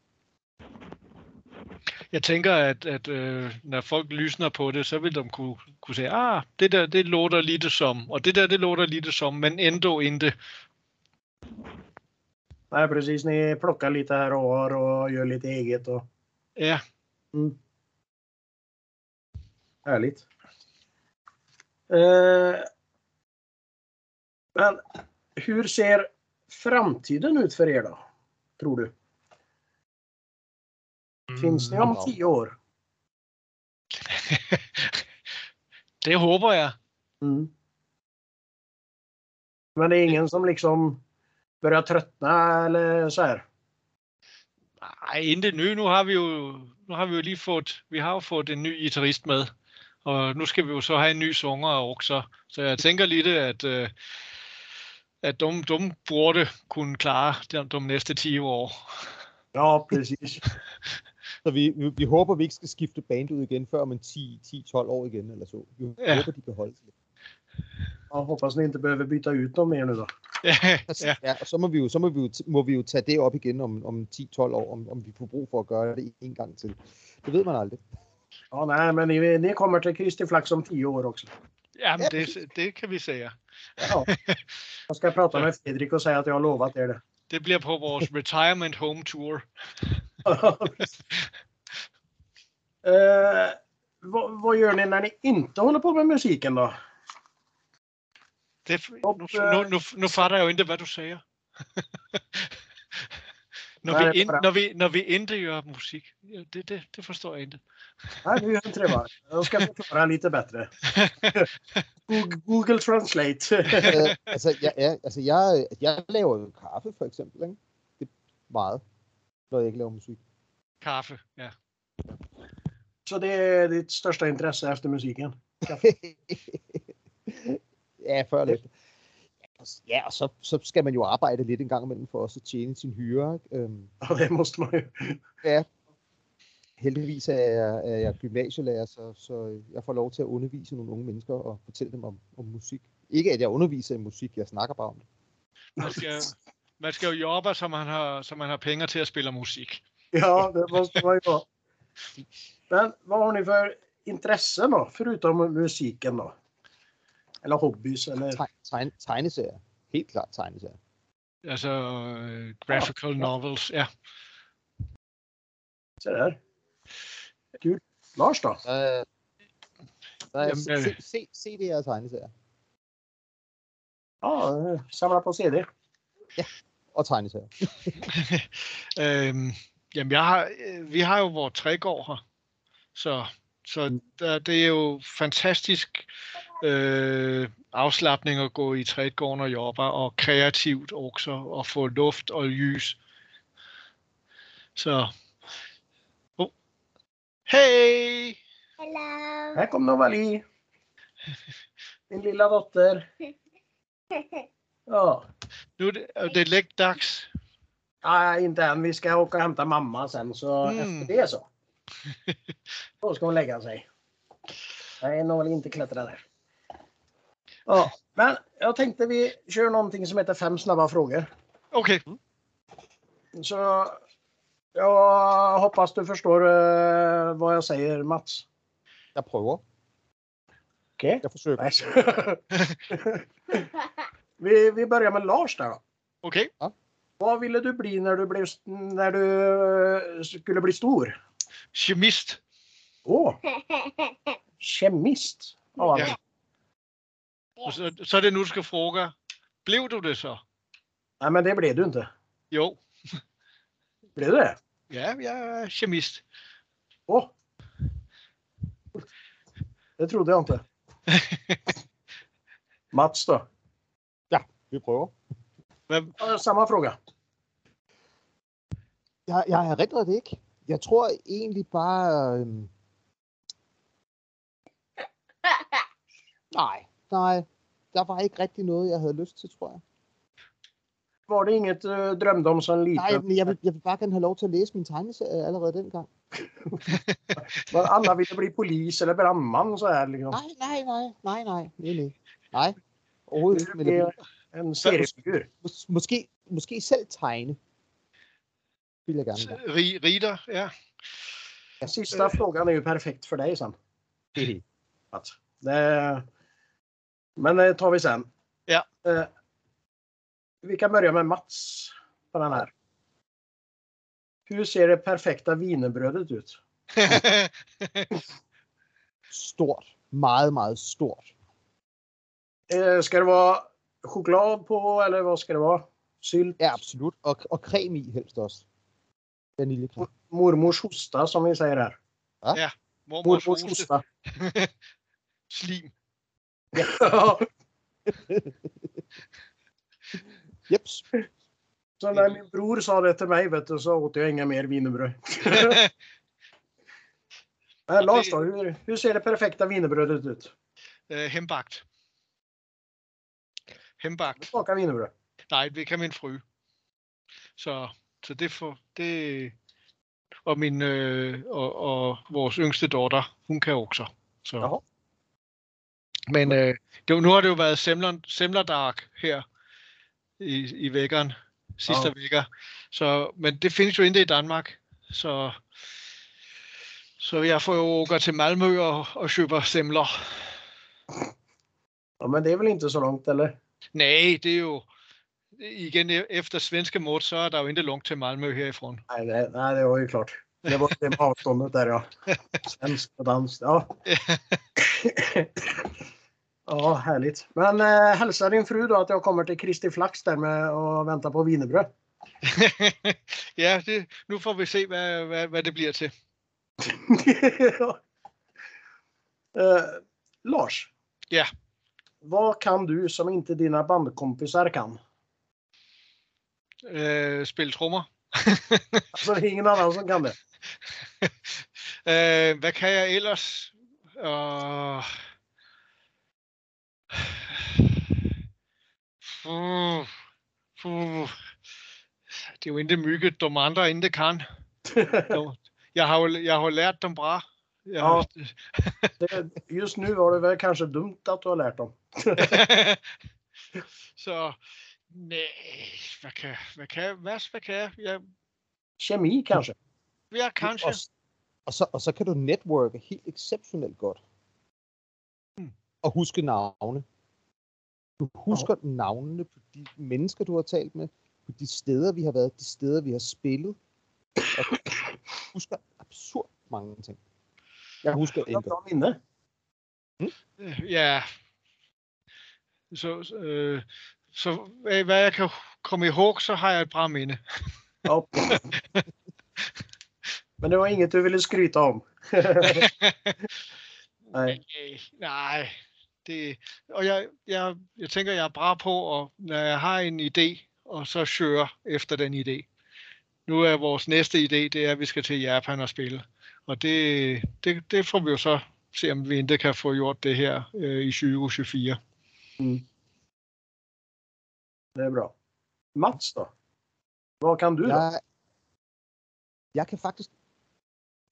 Jeg tænker, at, at øh, når folk lysner på det, så vil de kunne, kunne sige, ah, det der, det låter lidt som, og det der, det låter lidt som, men ändå inte. Nej, precis. Ni plockar lite här och var och gör lite eget. Och... Ja, Mm. Härligt. Eh, men hur ser framtiden ut för er då? Tror du? Finns ni om Ja. tio år? [LAUGHS] det håber jeg. Mm. Men det är ingen som liksom börjar tröttna eller så här? Nej, inte nu. Nu har vi jo, nu har vi jo lige fået, vi har jo fået en ny guitarist med, og nu skal vi jo så have en ny sanger også. Så jeg tænker lidt, at, øh, at de, de burde kunne klare de, de næste 10 år. Ja, precis. [LAUGHS] Så vi, vi, vi håber, vi ikke skal skifte band ud igen før om en 10-12 år igen, eller så. Vi Ja. håber, de kan holde sig lidt. Jag hoppas ni inte behöver byta ut dem mer nu då. ja, Ja. ja, og så må vi jo, så må vi jo, må vi jo tage det op igen om, om 10-12 år, om, om vi får brug for at gøre det en gang til. Det ved man aldrig. Ja, nej, men ni, ni kommer till Kristi Flax om tio år också. jamen Ja, det, præcis. det kan vi sige. Ja. Jag ska prata med Fredrik och säga att jag har lovat er det. Det bliver på vores retirement home tour. [LAUGHS] eh, vad, vad gör ni när ni inte håller på med musiken då? Det, nu, nu, nu, nu fatter jeg jo ikke, hvad du siger. [LAUGHS] når, Nej, vi er ind, når, vi, når vi ikke gør musik, det, det, det forstår jeg ikke. Nej, nu gör inte det va? Jag ska förklara lite bättre. [LAUGHS] Google, Google Translate. [LAUGHS] øh, altså, jeg, ja, altså jeg, jeg laver jo kaffe, for eksempel. Ikke? Det er meget, når jeg ikke laver musik. Kaffe, ja. Så det är ditt största intresse efter musiken? Ja, før efter. Ja, og så, så skal man jo arbejde lidt en gang imellem for også at tjene sin hyre. Ikke? Øhm, Ja, det måste man ja, heldigvis er jeg, er jeg gymnasielærer, så, så jeg får lov til at undervise nogle unge mennesker og fortælle dem om, om musik. Ikke at jeg underviser i musik, jeg snakker bare om det. Man skal, man skal jo jobbe, så man, har, så man har penge til at spille musik. Ja, det måste man [LAUGHS] ju ha. Men vad har ni för intressen då, förutom musiken då? Eller hobbys eller? Teg, tegne, tegneserier. Helt klart tegneserier. Altså øh, graphical novels, ja. Så där. Kul. Lars då? Der, der er Jamen, øh. C- C- CD'er og tegneserier. Ja, eh, samla på CD. Og tegneserier. øhm, jamen, jeg har, øh, vi har jo vores trægård her, så, så der, det er jo fantastisk øh, afslappning at gå i trædgården og jobbe, og kreativt også, og få luft og lys. Så, oh. hey! Hello. Här kom Novali. Min [LAUGHS] lilla dotter. Ja. Nu er det, det lægdags. Nej, inte än. Vi ska åka och hämta mamma sen, så Mm. efter det så. [LAUGHS] Då ska hon lägga sig. Nej, Novali inte klättra där. Ja, men jag tänkte vi kör någonting som heter fem snabba frågor. Okay, Så jag hoppas du förstår eh, vad jag säger Mats. Jeg prøver. Okej? Forsøger. Nej, så- [LAUGHS] vi, vi börjar med Lars där då. okay. Vad ville du bli när du, blev, när du eh, skulle bli stor? Kemist. Åh, kemist. Ja, Ja. Og så, så er det nu, du skal fråga. Blev du det så? Nej, men det blev du inte. Jo. Blev du det? Ja, jeg er kemist. Åh. Det trodde jag inte. [LAUGHS] Mats då? Vi prøver. Hvad, Ja, Samma fråga. Jeg, jeg erindrer det ikke. Jeg tror egentlig bare... Øhm... [LAUGHS] Nej, nej. Der var ikke rigtig noget, jeg havde lyst til, tror jeg. Var det inget du drömde om som Nej, liten? men jeg vil, jeg vil bare gerne have lov til at læse min tegneserie allerede dengang. [LAUGHS] Var Anna ville bli polis eller brandman så här liksom? Nej, nej, nej, nej, nej, nej, nej. Nej, overhovedet ikke. Men Det är En seriefigur. mås- måske, måske selv tegne. Vil jeg gerne rig, rider, ja. Sista frågan är ju perfekt för dig sen. Mats. Det... Men det tar vi sen. Ja. Eh, Vi kan börja med Mats på den här. Hur ser det perfekta wienerbrödet ut? [LAUGHS] Stort. Meget, meget stort. Eh, Ska det vara choklad på eller vad ska det vara? Sylt? Ja, absolut. Og, og creme i helst også. Vaniljecreme. Mormors hosta som vi säger här. Mormors Mormors hoste. hosta. [LAUGHS] Slim. Ja. [LAUGHS] Jeps. Så när min bror sa det till mig vet du, så åt jag inga mer wienerbröd. Men [LAUGHS] Lars då, hur, hur ser det perfekta wienerbrödet ut? øh, hembagt. Hembagt. Smaka wienerbröd. Nej, det kan min fru. Så, så det får det og min øh, og, og vores yngste datter, hun kan også. Så. Jaha. Men øh, det, nu har det jo været semler, semlerdark her i, i vækkeren, sidste Ja. vækker. Så, men det findes jo ikke i Danmark. Så, så jeg får jo åka til Malmø og, og køber semler. Ja, men det är väl inte så långt eller? Nej, det er jo igen efter svenske mått, så er der jo ikke langt til Malmø herifrån. Nej, nej, nej, det var ju klart. Det var det med avståndet där ja. Svensk och dansk. Ja. [LAUGHS] ja, härligt. Men eh, hälsa din fru då att jag kommer till Kristi Flax där med och väntar på wienerbröd. [LAUGHS] ja, det, nu får vi se, hvad, hvad, hvad det bliver til. Ja. [LAUGHS] eh, Lars. Ja. Vad kan du som inte dina bandkompisar kan? Øh, spille trommer. [LAUGHS] Alltså det är ingen annan som kan det. øh, hvad kan jeg ellers? Uh, uh, uh, det er jo ikke mygget, de andre ikke kan. [LAUGHS] De- Jeg har jo jeg har jo lært dem bra. Har, det. Just nu var det väl kanske dumt att du har lärt dem. [LAUGHS] så nej, hvad kan, hvad kan, hvad, hvad kan jeg? jeg? Kemi kanske. Ja, kanske. Og, Og så, og så kan du netværke helt exceptionelt godt. Mm. Og huske navne. Du husker oh. navnene på de mennesker, du har talt med, på de steder, vi har været, de steder, vi har spillet. Og du husker absurd mange ting. Jeg husker Det en bra minne. Øh, Ja. Så, øh, så hvad hvad jeg kan komme ihåg, så har jeg et bra minde. Ja. Men det var inget du ville skryta om. [LAUGHS] Nej. Nej, nej. Det, og jeg, jeg, jeg tænker, jeg er bra på, at når jeg har en idé, og så søger efter den idé. Nu er vores næste idé, det er, at vi skal til Japan og spille. Og det, det, det får vi jo så se, om vi ikke kan få gjort det her øh, i 2024. Det är bra. Mats då? Vad kan du då? Jeg, jeg kan faktisk,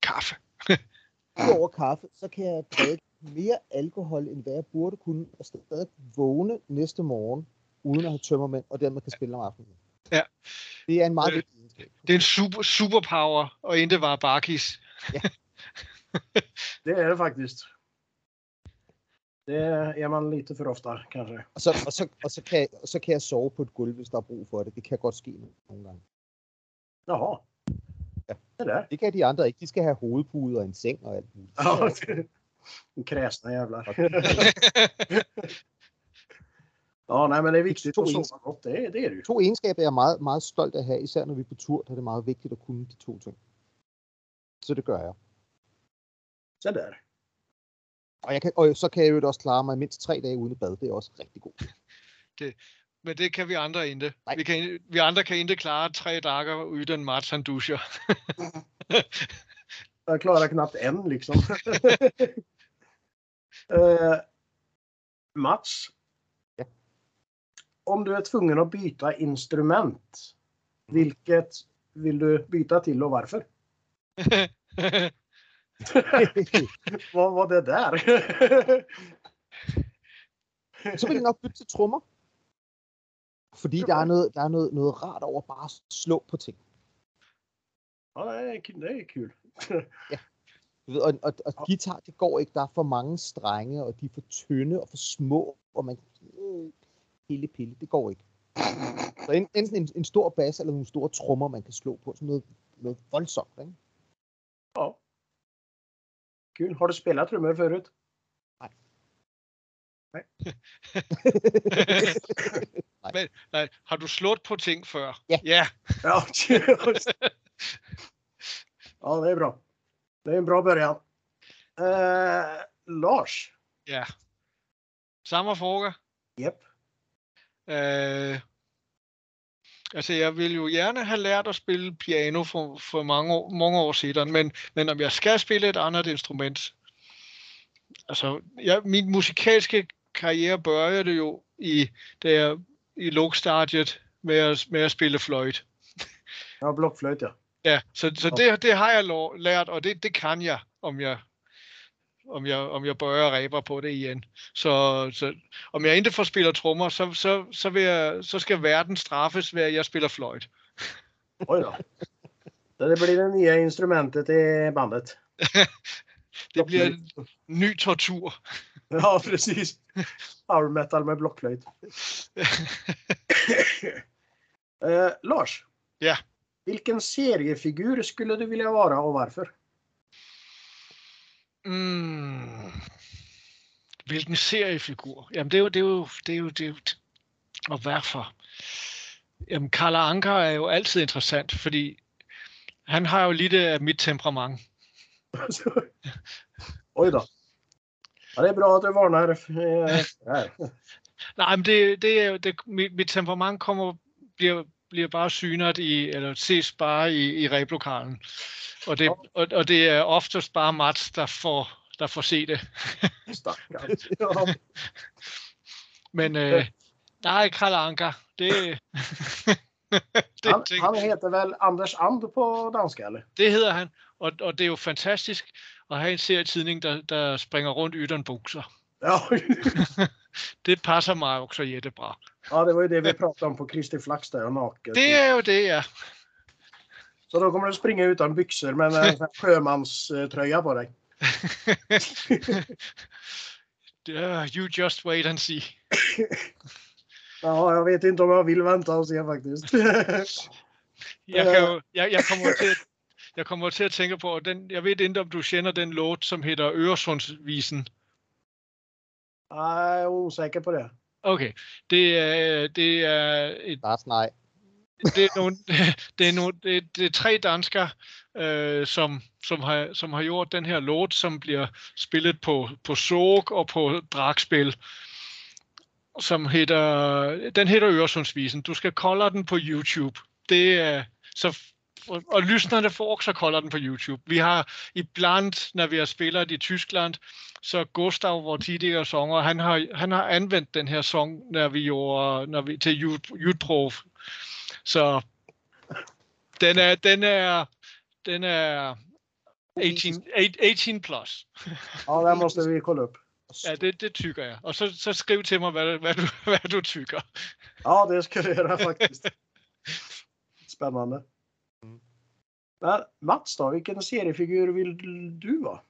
Kaffe. [LAUGHS] udover kaffe, så kan jeg drikke mere alkohol, end hvad jeg burde kunne, og stadig vågne næste morgen, uden at have tømmermænd, og dermed kan spille om aftenen. Ja. Det er en meget Øh, vigtig egenskab. Det er en super, superpower, og ikke var Barkis. [LAUGHS] Det är det faktiskt. Det är man lite för ofta kanske. Og så, og, så, og, så kan jeg, og så kan jeg sove på et gulv, hvis der er brug for det. Det kan godt ske nogle gange. Jaha. Ja. Det. Det kan de andre ikke. De skal have hovedpude og en seng og alt muligt. Ja, det- kräsna jävlar. [LAUGHS] ja, nej men det är viktigt To att ins- sova gott. Det är det är det ju. To egenskaber, jeg er meget, meget stolt af at have, især når vi er på tur, der er det meget vigtigt at kunne de to ting. Så det gør jeg. Så där. Og, jeg kan, og så kan jeg jo også klare mig mindst tre dage uden et bad. Det er også rigtig godt. Men det kan vi andre ikke. Nej. Vi, kan, vi andre kan ikke klare tre dager uden Mats han duscher. Jag klarar knappt en [LAUGHS] [LAUGHS] liksom. Eh, Mats. Ja. Om du är tvungen att byta instrument. Vilket vill du byta till och varför? [LAUGHS] Vad var det där? så vil jeg nok bytte til trommer. Fordi der er, noget, der er noget, noget rart over bare at slå på ting. ja, det är kul. Det kul. Du ved, og, og, og guitar, det går ikke. Der er for mange strenge, og de er for tynde og for små, og man øh, pille pille. Det går ikke. Så en- enten en, en stor bas eller nogle store trommer, man kan slå på. Sådan noget, noget voldsomt. Ikke? Ja. Kul. Har du spelat trummor förut? Nej. [LAUGHS] Nej. Men, nej, har du slået på ting før? Ja. ja. Ja. det är bra. Det är en bra början. Eh, Lars. Ja. Samme fråga. Yep. Øh, altså, jeg vil jo gerne have lært at spille piano for, for mange, år, mange år siden, men, men om jeg skal spille et andet instrument, altså, jeg, min musikalske karriere började jo i, da jeg, i lågstadiet med at, med at spille fløjt. Ja, blockflöjt ja. Ja, så, så det, det har jeg lov, lært, og det, det kan jeg, om jeg om jeg, om jeg bøjer ræber på det igen. Så, så om jeg ikke får spiller trommer, så, så, så, vil jeg, så skal verden straffes ved, at jeg spiller fløjt. [LAUGHS] Oj då. Det blir det nya instrumentet i bandet. [LAUGHS] Det bliver en ny tortur. [LAUGHS] Ja, precis. Power metal med blockflöjt. Eh, Lars. Ja. Vilken seriefigur skulle du vilja vara och varför? Mm. Hvilken seriefigur? Jamen, det er jo, det er jo, det er jo, det er jo, og hvorfor? Jamen, Karl Anker er jo altid interessant, fordi han har jo lidt af mit temperament. [LAUGHS] Oj då. Ja, det är bra att du varnar. här. [LAUGHS] Nej, men det, det er jo, det, mit, mit temperament kommer, bliver, bliver bare synet i, eller ses bare i, i reblokalen. Og det, og, og det er oftest bare Mats, der får, der får se det. [LAUGHS] [LAUGHS] Men øh, nej, Karl Anker, det, [LAUGHS] det, Han, han heter väl Anders And på danska eller? det hedder han. Og, og det er jo fantastisk at have en serietidning, der, der springer rundt uden bukser. Ja. Det passer mig også jättebra. ja, det var ju det vi pratade om på Kristi Flax där och naket. Det er jo det, ja. Så då kommer du springa utan byxor med en här sjömanströja på dig. [LAUGHS] You just wait and see. [LAUGHS] Ja, jag vet inte om jag vill vänta och se faktiskt. [LAUGHS] Jeg, kan jo, jeg, jeg, kommer til at, jeg kommer til at tænke på, den, jeg ved ikke, om du kender den låt, som hedder Øresundsvisen. Jag är osäker på det. Okay, det er, det er et Lars, nej. det er nogle, [LAUGHS] det er nogle, det, det er tre danskere, øh, som, som, har, som har gjort den her låt, som bliver spillet på, på Zog og på Dragspil, som hedder, den hedder Øresundsvisen. Du skal kolde den på YouTube. Det er, så, og, og lyssnerne får også kolde den på YouTube. Vi har iblandt, når vi har spillet i Tyskland, så Gustav, vores tidligere sanger, han har, han har anvendt den her sang, når vi gjorde, når vi, til Jutprov. Så den er, den er, den er 18, 18 plus. Ja, det måste vi kolla upp. Ja, det, det tykker jeg. Og så, så skriv til mig, hvad, hvad, du, [LAUGHS] hvad du tykker. Ja, det ska vi göra faktiskt. [LAUGHS] Spännande. Men Mats då, vilken seriefigur vill du vara?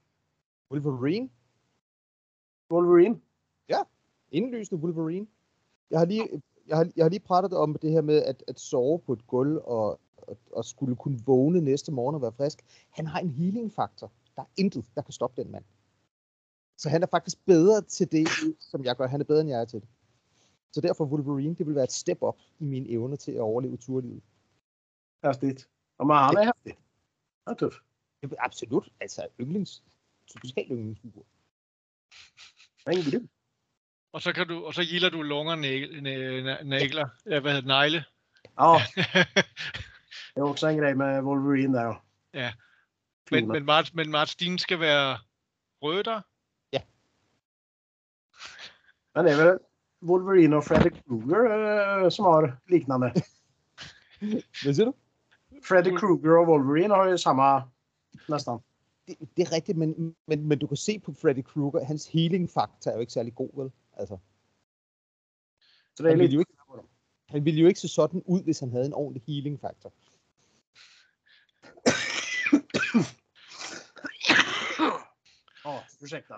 Wolverine. Wolverine? Indlysende Wolverine. Jeg har lige, jeg har, jeg har lige pratet om det her med at, at sove på et gulv og, og, og skulle kunne vågne næste morgen og være frisk. Han har en healing faktor. Der er intet, der kan stoppe den mand. Så han er faktisk bedre til det, som jeg gør. Han er bedre, end jeg er til det. Så derfor Wolverine, det vil være et step up i mine evner til at overleve turlivet. Häftigt. Ja, men han är häftig. Han är tuff. Det er absolut, altså yndlings, totalt yndlingsfigur. Han är grym. Og så, kan du, og så gilder du lunger, næ- næ- nægler, ja, hvad hedder det, negle. Ja, det är också en grej med Wolverine där. Ja. Ja. men, men, Marts, men Marts, dine skal være røde der. Men det är väl Wolverine och Freddy Krueger eh, som har liknande. [LAUGHS] Hvad siger du? Freddy Krueger och Wolverine har ju samma nästan. Det, det er rigtigt, men, men, men du kan se på Freddy Krueger, hans healing faktor er jo ikke særlig god, vel? Altså, Så det är han, ville lite... jo ikke, han ville jo ikke se sådan ud, hvis han havde en ordentlig healing faktor. Ja, ursäkta.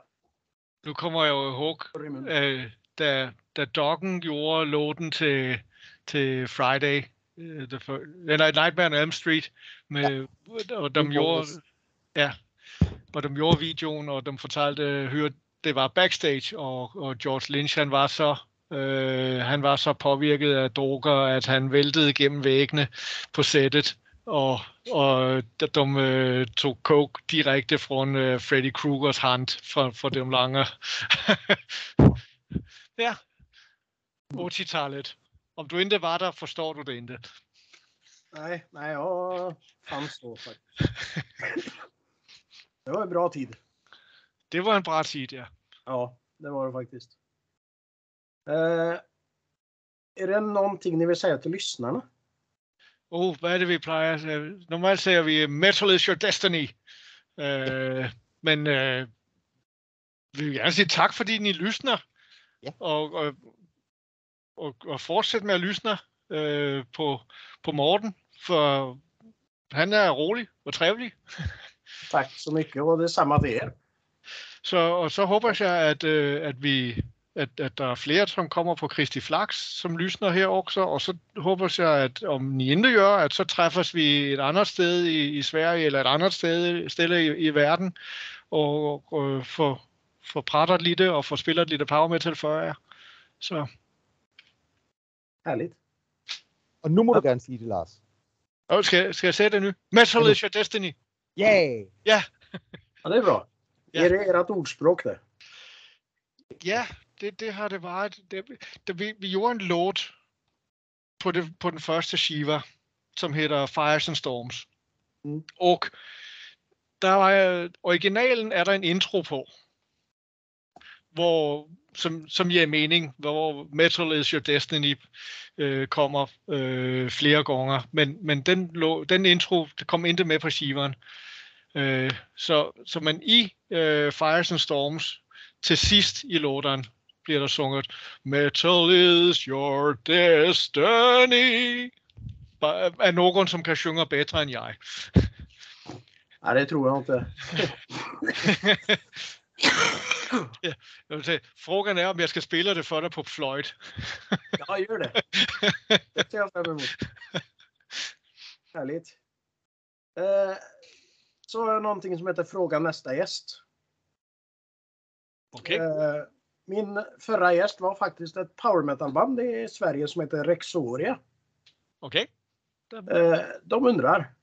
Nu kommer jeg jo ihåg, øh, da, da Doggen gjorde låten til, til Friday, øh, the, fir- eller Nightmare on Elm Street, med, og de gjorde, ja, og de gjorde videoen, og de fortalte, hør, det var backstage, og, og George Lynch, han var så øh, han var så påvirket af droger, at han væltede gennem væggene på sættet, og, og de, øh, tog coke direkte fra øh, Freddy Kruegers hand fra, fra de lange. [LAUGHS] ja, 80-tallet. Om du ikke var der, forstår du det ikke. Nej, nej, jag då faktiskt. Det var en bra tid. Det var en bra tid, ja. Ja, det var det faktiskt. Eh, är det någonting ni vill säga till lyssnarna? Oh, hvad er det, vi plejer? Normalt siger vi, metal is your destiny. Øh, men øh, vi vil gerne sige tak, fordi I lyssner. Ja. Og, og, og, og fortsæt med at lyssne øh, på, på Morten, for han er rolig og trevlig. [LAUGHS] Tack så mycket och detsamma till er. Så, og så håber jeg, at, øh, at vi at, at der er flere, som kommer på Kristi Flax, som lysner her også, og så håber jeg, at om ni ikke gør, at så træffes vi et andet sted i, i Sverige, eller et andet sted, sted i, i verden, og, og få, få pratet lidt, og få spillet lidt power metal for jer. Så Härligt. Og nu må du gerne sige det, Lars. og skal, skal jeg sætte det nu? Metal is your destiny. Yay! [LAUGHS] Ja, det är bra. Ja. Är det ert ordspråk det? Ja, det, det har det været. Det, det, vi, vi gjorde en låt på, det, på den første Shiva, som hedder Fires and Storms. Mm. Og der var, originalen er der en intro på, hvor, som, som giver mening, hvor Metal is your destiny øh, kommer øh, flere gange. Men, men den, lå, den intro det kom ikke med på Shiveren. Øh, så, så man i øh, Fires and Storms til sidst i låteren bliver der sunget Metal is your destiny. av någon som kan sjunga bättre än jag. Nej, det tror jag inte. [LAUGHS] Jag vill säga, frågan är om jag ska spela det för dig på flöjt. Ja, gör det. Det ser jag fram emot. Härligt. Eh, så har jag någonting som heter Fråga nästa gäst. Okej. Eh, min förra gäst var faktiskt ett power metal-band i Sverige som heter Rexoria. Okej. Eh, de undrar.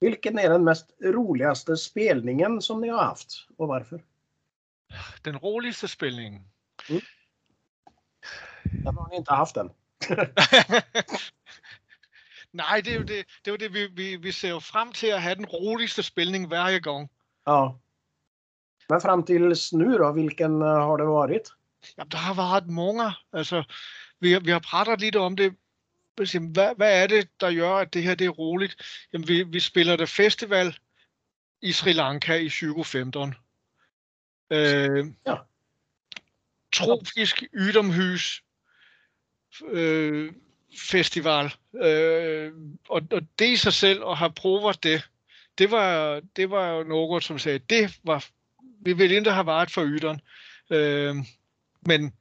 Vilken är den mest roligaste spelningen som ni har haft och varför? Den roligaste spelningen. Den har ni inte haft än. Nej, det er jo det, det, er jo det vi, vi, vi ser jo frem til at have den roligste spilning hver gang. Ja. Men fram tills nu då, vilken eh, har det varit? Jamen, der har været mange. Altså, vi, har- vi har pratet lidt om det. Hvad- hvad er det, der gør, at det her det er roligt? Jamen, vi, vi spiller det festival i Sri Lanka i 2015. Øh, Ja. Tropisk ydermhus øh, festival. Øh, og, og det i sig selv, at have prøvet det, det var, det var jo noget, som sagde, det var, vi ville ikke have været for yderen. Øh, men,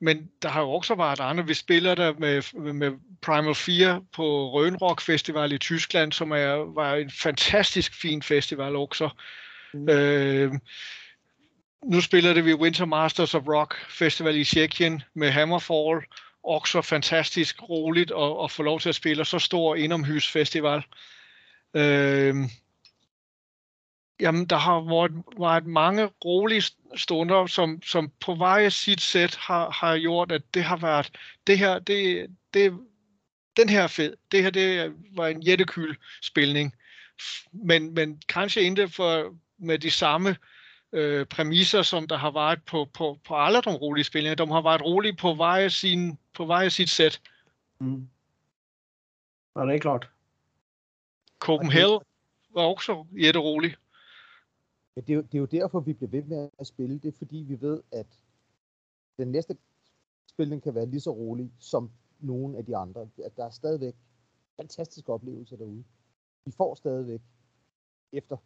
men der har jo også været andre. Vi spiller der med, med Primal 4 på Rønrock Festival i Tyskland, som er, var en fantastisk fin festival også. Mm. Øh, nu spiller det vi Winter Masters of Rock Festival i Tjekkien med Hammerfall. Også fantastisk roligt at, at få lov til at spille så stor indomhusfestival. Øh, jamen, der har været, været mange rolige stunder, som, som på hver sit sæt har, har gjort, at det har været, det her, det, det, den her er fed. Det her, det var en jættekyl spilning. Men, men kanskje ikke for, med de samme øh, præmisser, som der har været på, på, på alle de rolige spilninger. De har været rolige på hver, sin, på hver sit sæt. Mm. Ja, det är klart. Copenhagen var også jætterolig. Ja, det, er jo, det er jo derfor, vi bliver ved med at spille. Det er fordi, vi ved, at den næste spilning kan være lige så rolig som nogle af de andre. At der er stadigvæk fantastiske oplevelser derude. Vi får stadigvæk, efter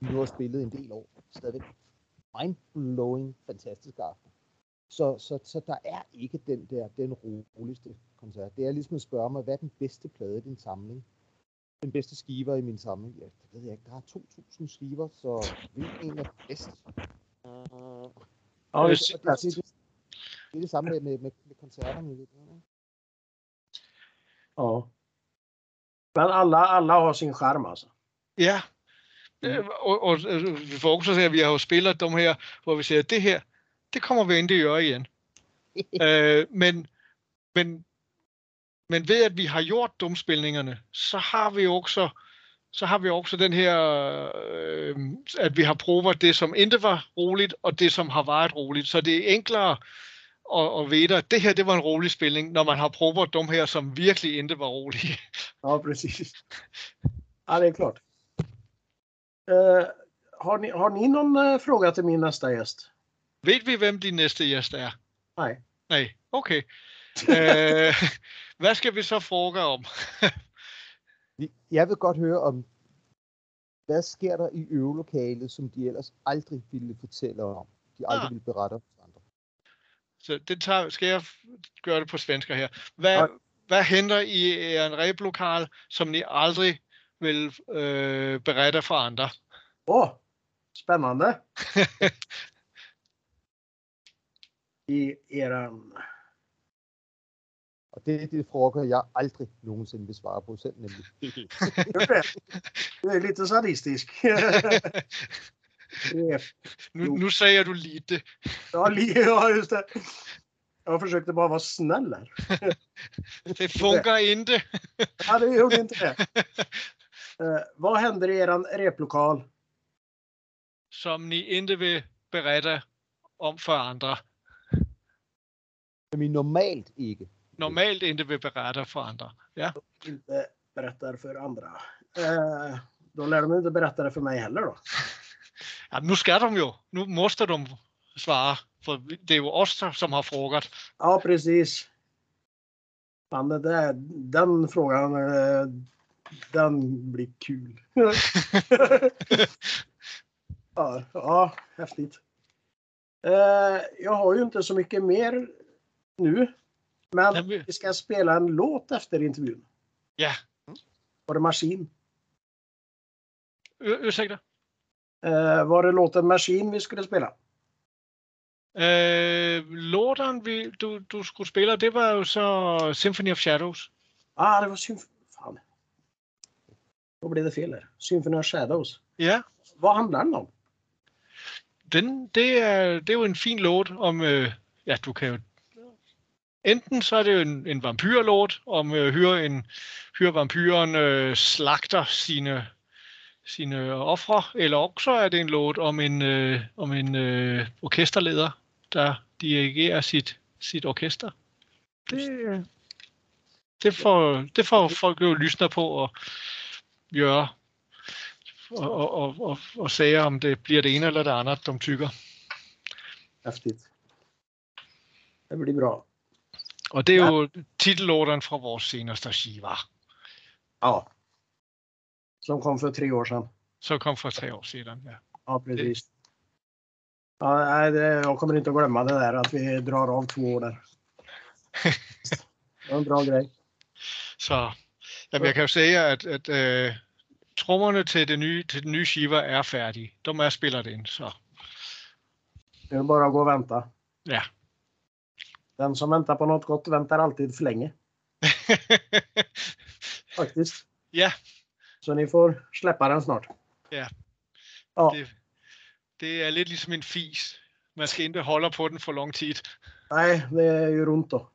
vi nu har spillet en del år, stadigvæk mind-blowing fantastiske aften. Så, så, så der er ikke den der, den roligste koncert. Det er ligesom at spørge mig, hvad er den bedste plade i din samling? Den bedste skiver i min samling? Ja, det ved jeg ikke. Der er 2.000 skiver, så hvilken en er bedst? Ja, Øh, det, det, det, det, det er det samme med, med, med, med koncerterne. ikke? ja. Men alla, alla har sin charm alltså. Ja. Øh, Og, og øh, vi får også at vi har jo spillet dem her, hvor vi siger, at det her, det kommer vi til at gøre igen. [LAUGHS] øh, men, men, men ved at vi har gjort dumspilningerne, så har vi også så har vi også den her, øh, at vi har prøvet det, som ikke var roligt, og det, som har været roligt. Så det er enklere at, at vide, at det her, det var en rolig spilning, når man har prøvet dem her, som virkelig ikke var rolige. Ja, precis. Ja, det är klart. Eh, har, ni, har ni någon eh, fråga till min nästa gäst? Ved vi, hvem din næste gæst er? Nej. Nej, okay. øh, [LAUGHS] hvad skal vi så fråge om? [LAUGHS] Jeg vil godt høre om, hvad sker der i øvelokalet, som de ellers aldrig ville fortælle om? De aldrig Ah. ville berette om for andre. Så det tager, skal jeg f- gøre det på svensker her. Hvad, Nej. hvad henter i en replokal, som ni aldrig vil øh, berette for andre? Åh, spännande. [LAUGHS] I eran... Og det er det frågor, jeg aldrig nogensinde vil svare på selv, nemlig. [LAUGHS] Det? Du är lite sadistisk. Är- Nu, nu säger du lite. ja, li- ja, just det. Jag försökte bara vara snäll här. [LAUGHS] Det funkar inte. Ja, det gjorde inte det. Eh, vad händer i eran replokal? Som ni inte vil berette om for andre. Men vi normalt ikke. Normalt inte vil berette for andre. Ja. Inte berättar för andra. Eh, då lär de inte berätta det för mig heller då. [LAUGHS] ja. Nu skal de jo. Nu måste de svare. For det er jo os, der- som har frågat. Ja, precis. Men det där, den frågan, eh, den blir kul. [LAUGHS] ja, ja, häftigt. Eh, Jag har ju inte så mycket mer nu. Men vi ska spela en låt efter intervjun. Ja, Var det Maskin? Ur- ursäkta. Eh, Var det låten Machine vi skulle spela? Øh, låten, vi, du, du skulle spille, det var jo så Symphony of Shadows. Ah, det var Symf... Då blev det fel här. Symphony of Shadows. Ja, Vad handlar den om? den, det, er, det er jo en fin låt om, øh, ja, du kan jo, enten så er det jo en, en vampyrlåt, om øh, hyre, en, hyre vampyren øh, slagter sine, sine ofre, eller også er det en låt om en, øh, om en øh, orkesterleder, der dirigerer sit, sit orkester. Det, det, får, det får folk jo lysner på og gøre og, og, og, og, og sige, om det bliver det ene eller det andet, de tykker. Häftigt. Det blir bra. Og det er jo titellåten fra vores seneste skiva, Ja. Som kom för tre år sedan. som kom for tre år siden. Ja. Ja, precis. Ja, nej, det, jag kommer inte att glömma det där att vi drar av två år där. [LAUGHS] Det var en bra grej. Så jamen, jeg kan jo sige, at, at øh, trommerne til det nye, til den nye skiva er færdige. De er spillet ind, så det bara att gå och vänta. ja. Den som väntar på något gott väntar alltid för länge. [LAUGHS] Faktiskt. ja, Så ni får släppa den snart. Ja. Ja, det, det er lidt ligesom en fis. Man skal ikke holde på den for lang tid. nej, det gör ont då.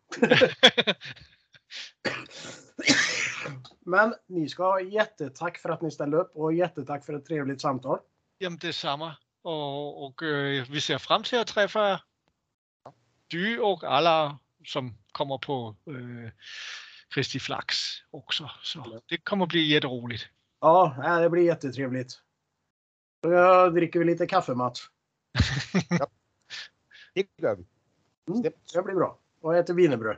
Men ni ska ha jättetack för att ni ställde upp och jättetack för ett trevligt samtal. Jamen, det samme. Og, og øh, vi ser frem til at træffe dy og alle, som kommer på øh, Kristi Flax også. Så det kommer blive jätteroligt. Ja, det blir jättetrevligt. Jag dricker vi lite kaffe, Mats. [LAUGHS] Det gør vi. Mm, det blir bra. Och äter wienerbröd.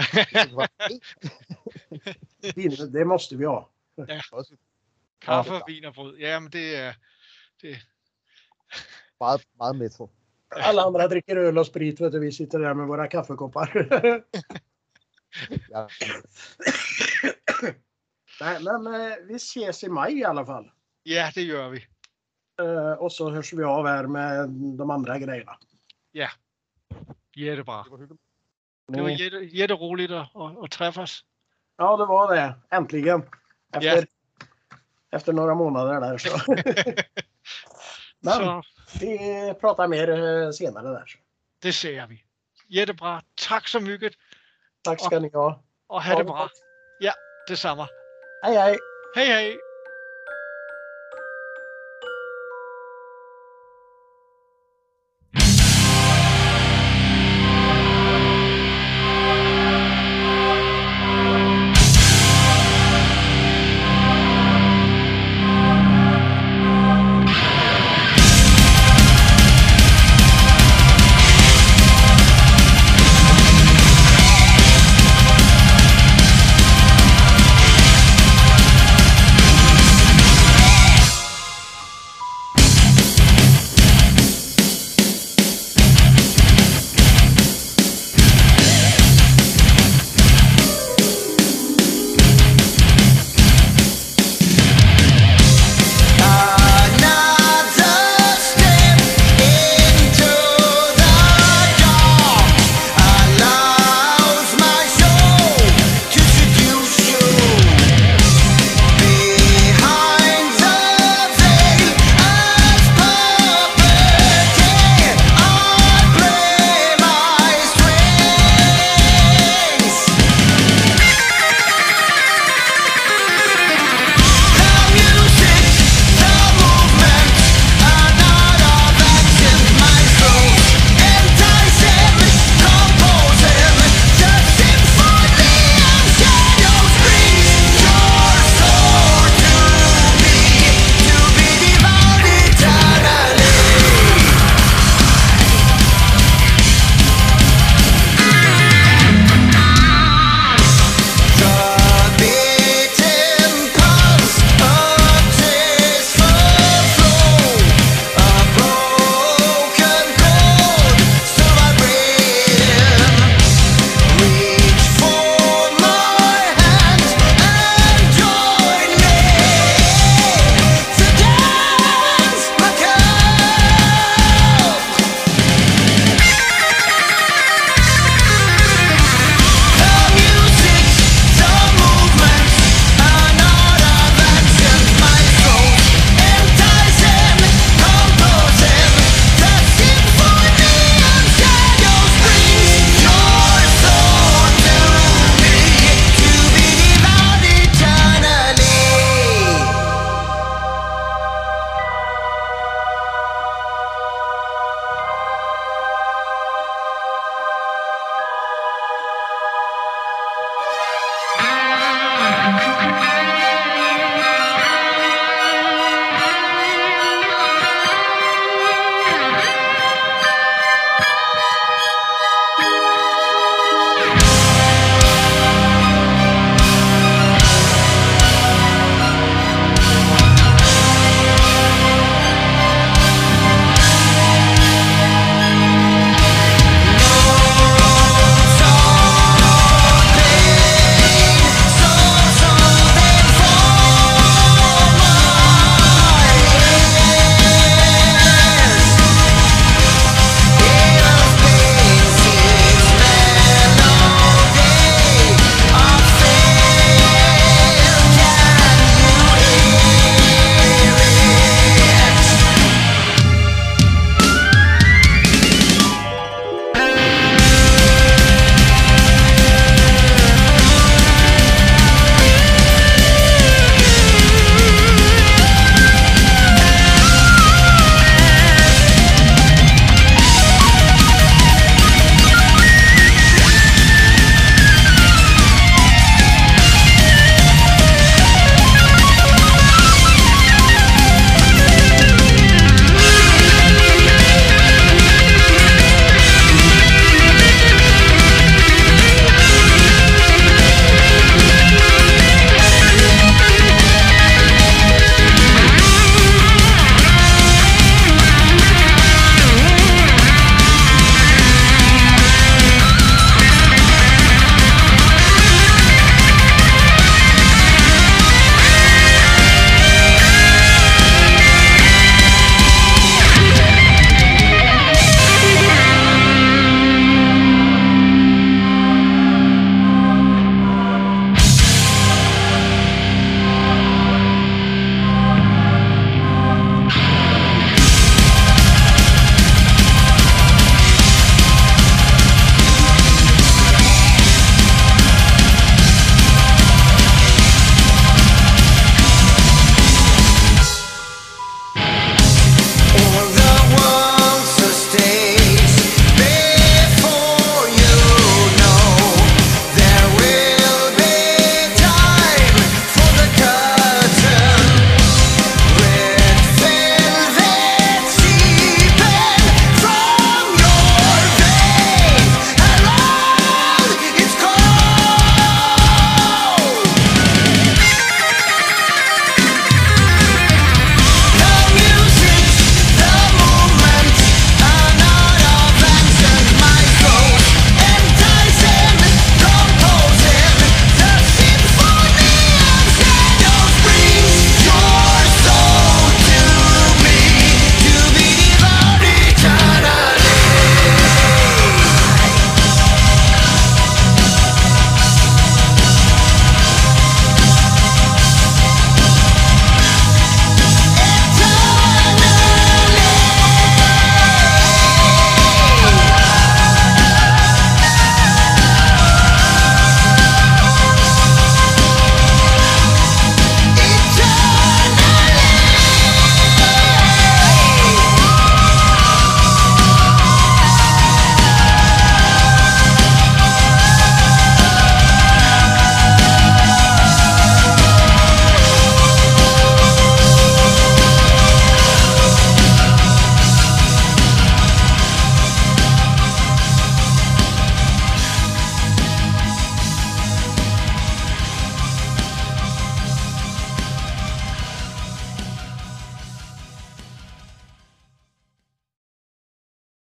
[LAUGHS] Det måste vi ha. også Kaffe, Ja. vin og brød. Jamen, det er... Det, meget, meget metal. Alla andra dricker öl och sprit, vet du, vi sitter där med våra kaffekoppar. [LAUGHS] Ja, Nej, men eh, vi ses i maj i alla fall. ja, det gør vi. Eh, och så hörs vi av här med de andra grejerna. Jättebra. det. Det var jätte, jätteroligt at, at, at træffes. Ja, det var det. Äntligen. Efter, Ja. efter några månader där. Så. [LAUGHS] Men Så vi pratar mer eh, senare där. det ser vi. Jättebra. Tak så mycket, Tack ska ni ha. have Ha det bra. Ja, det samme. Hej, hej. Hej hej.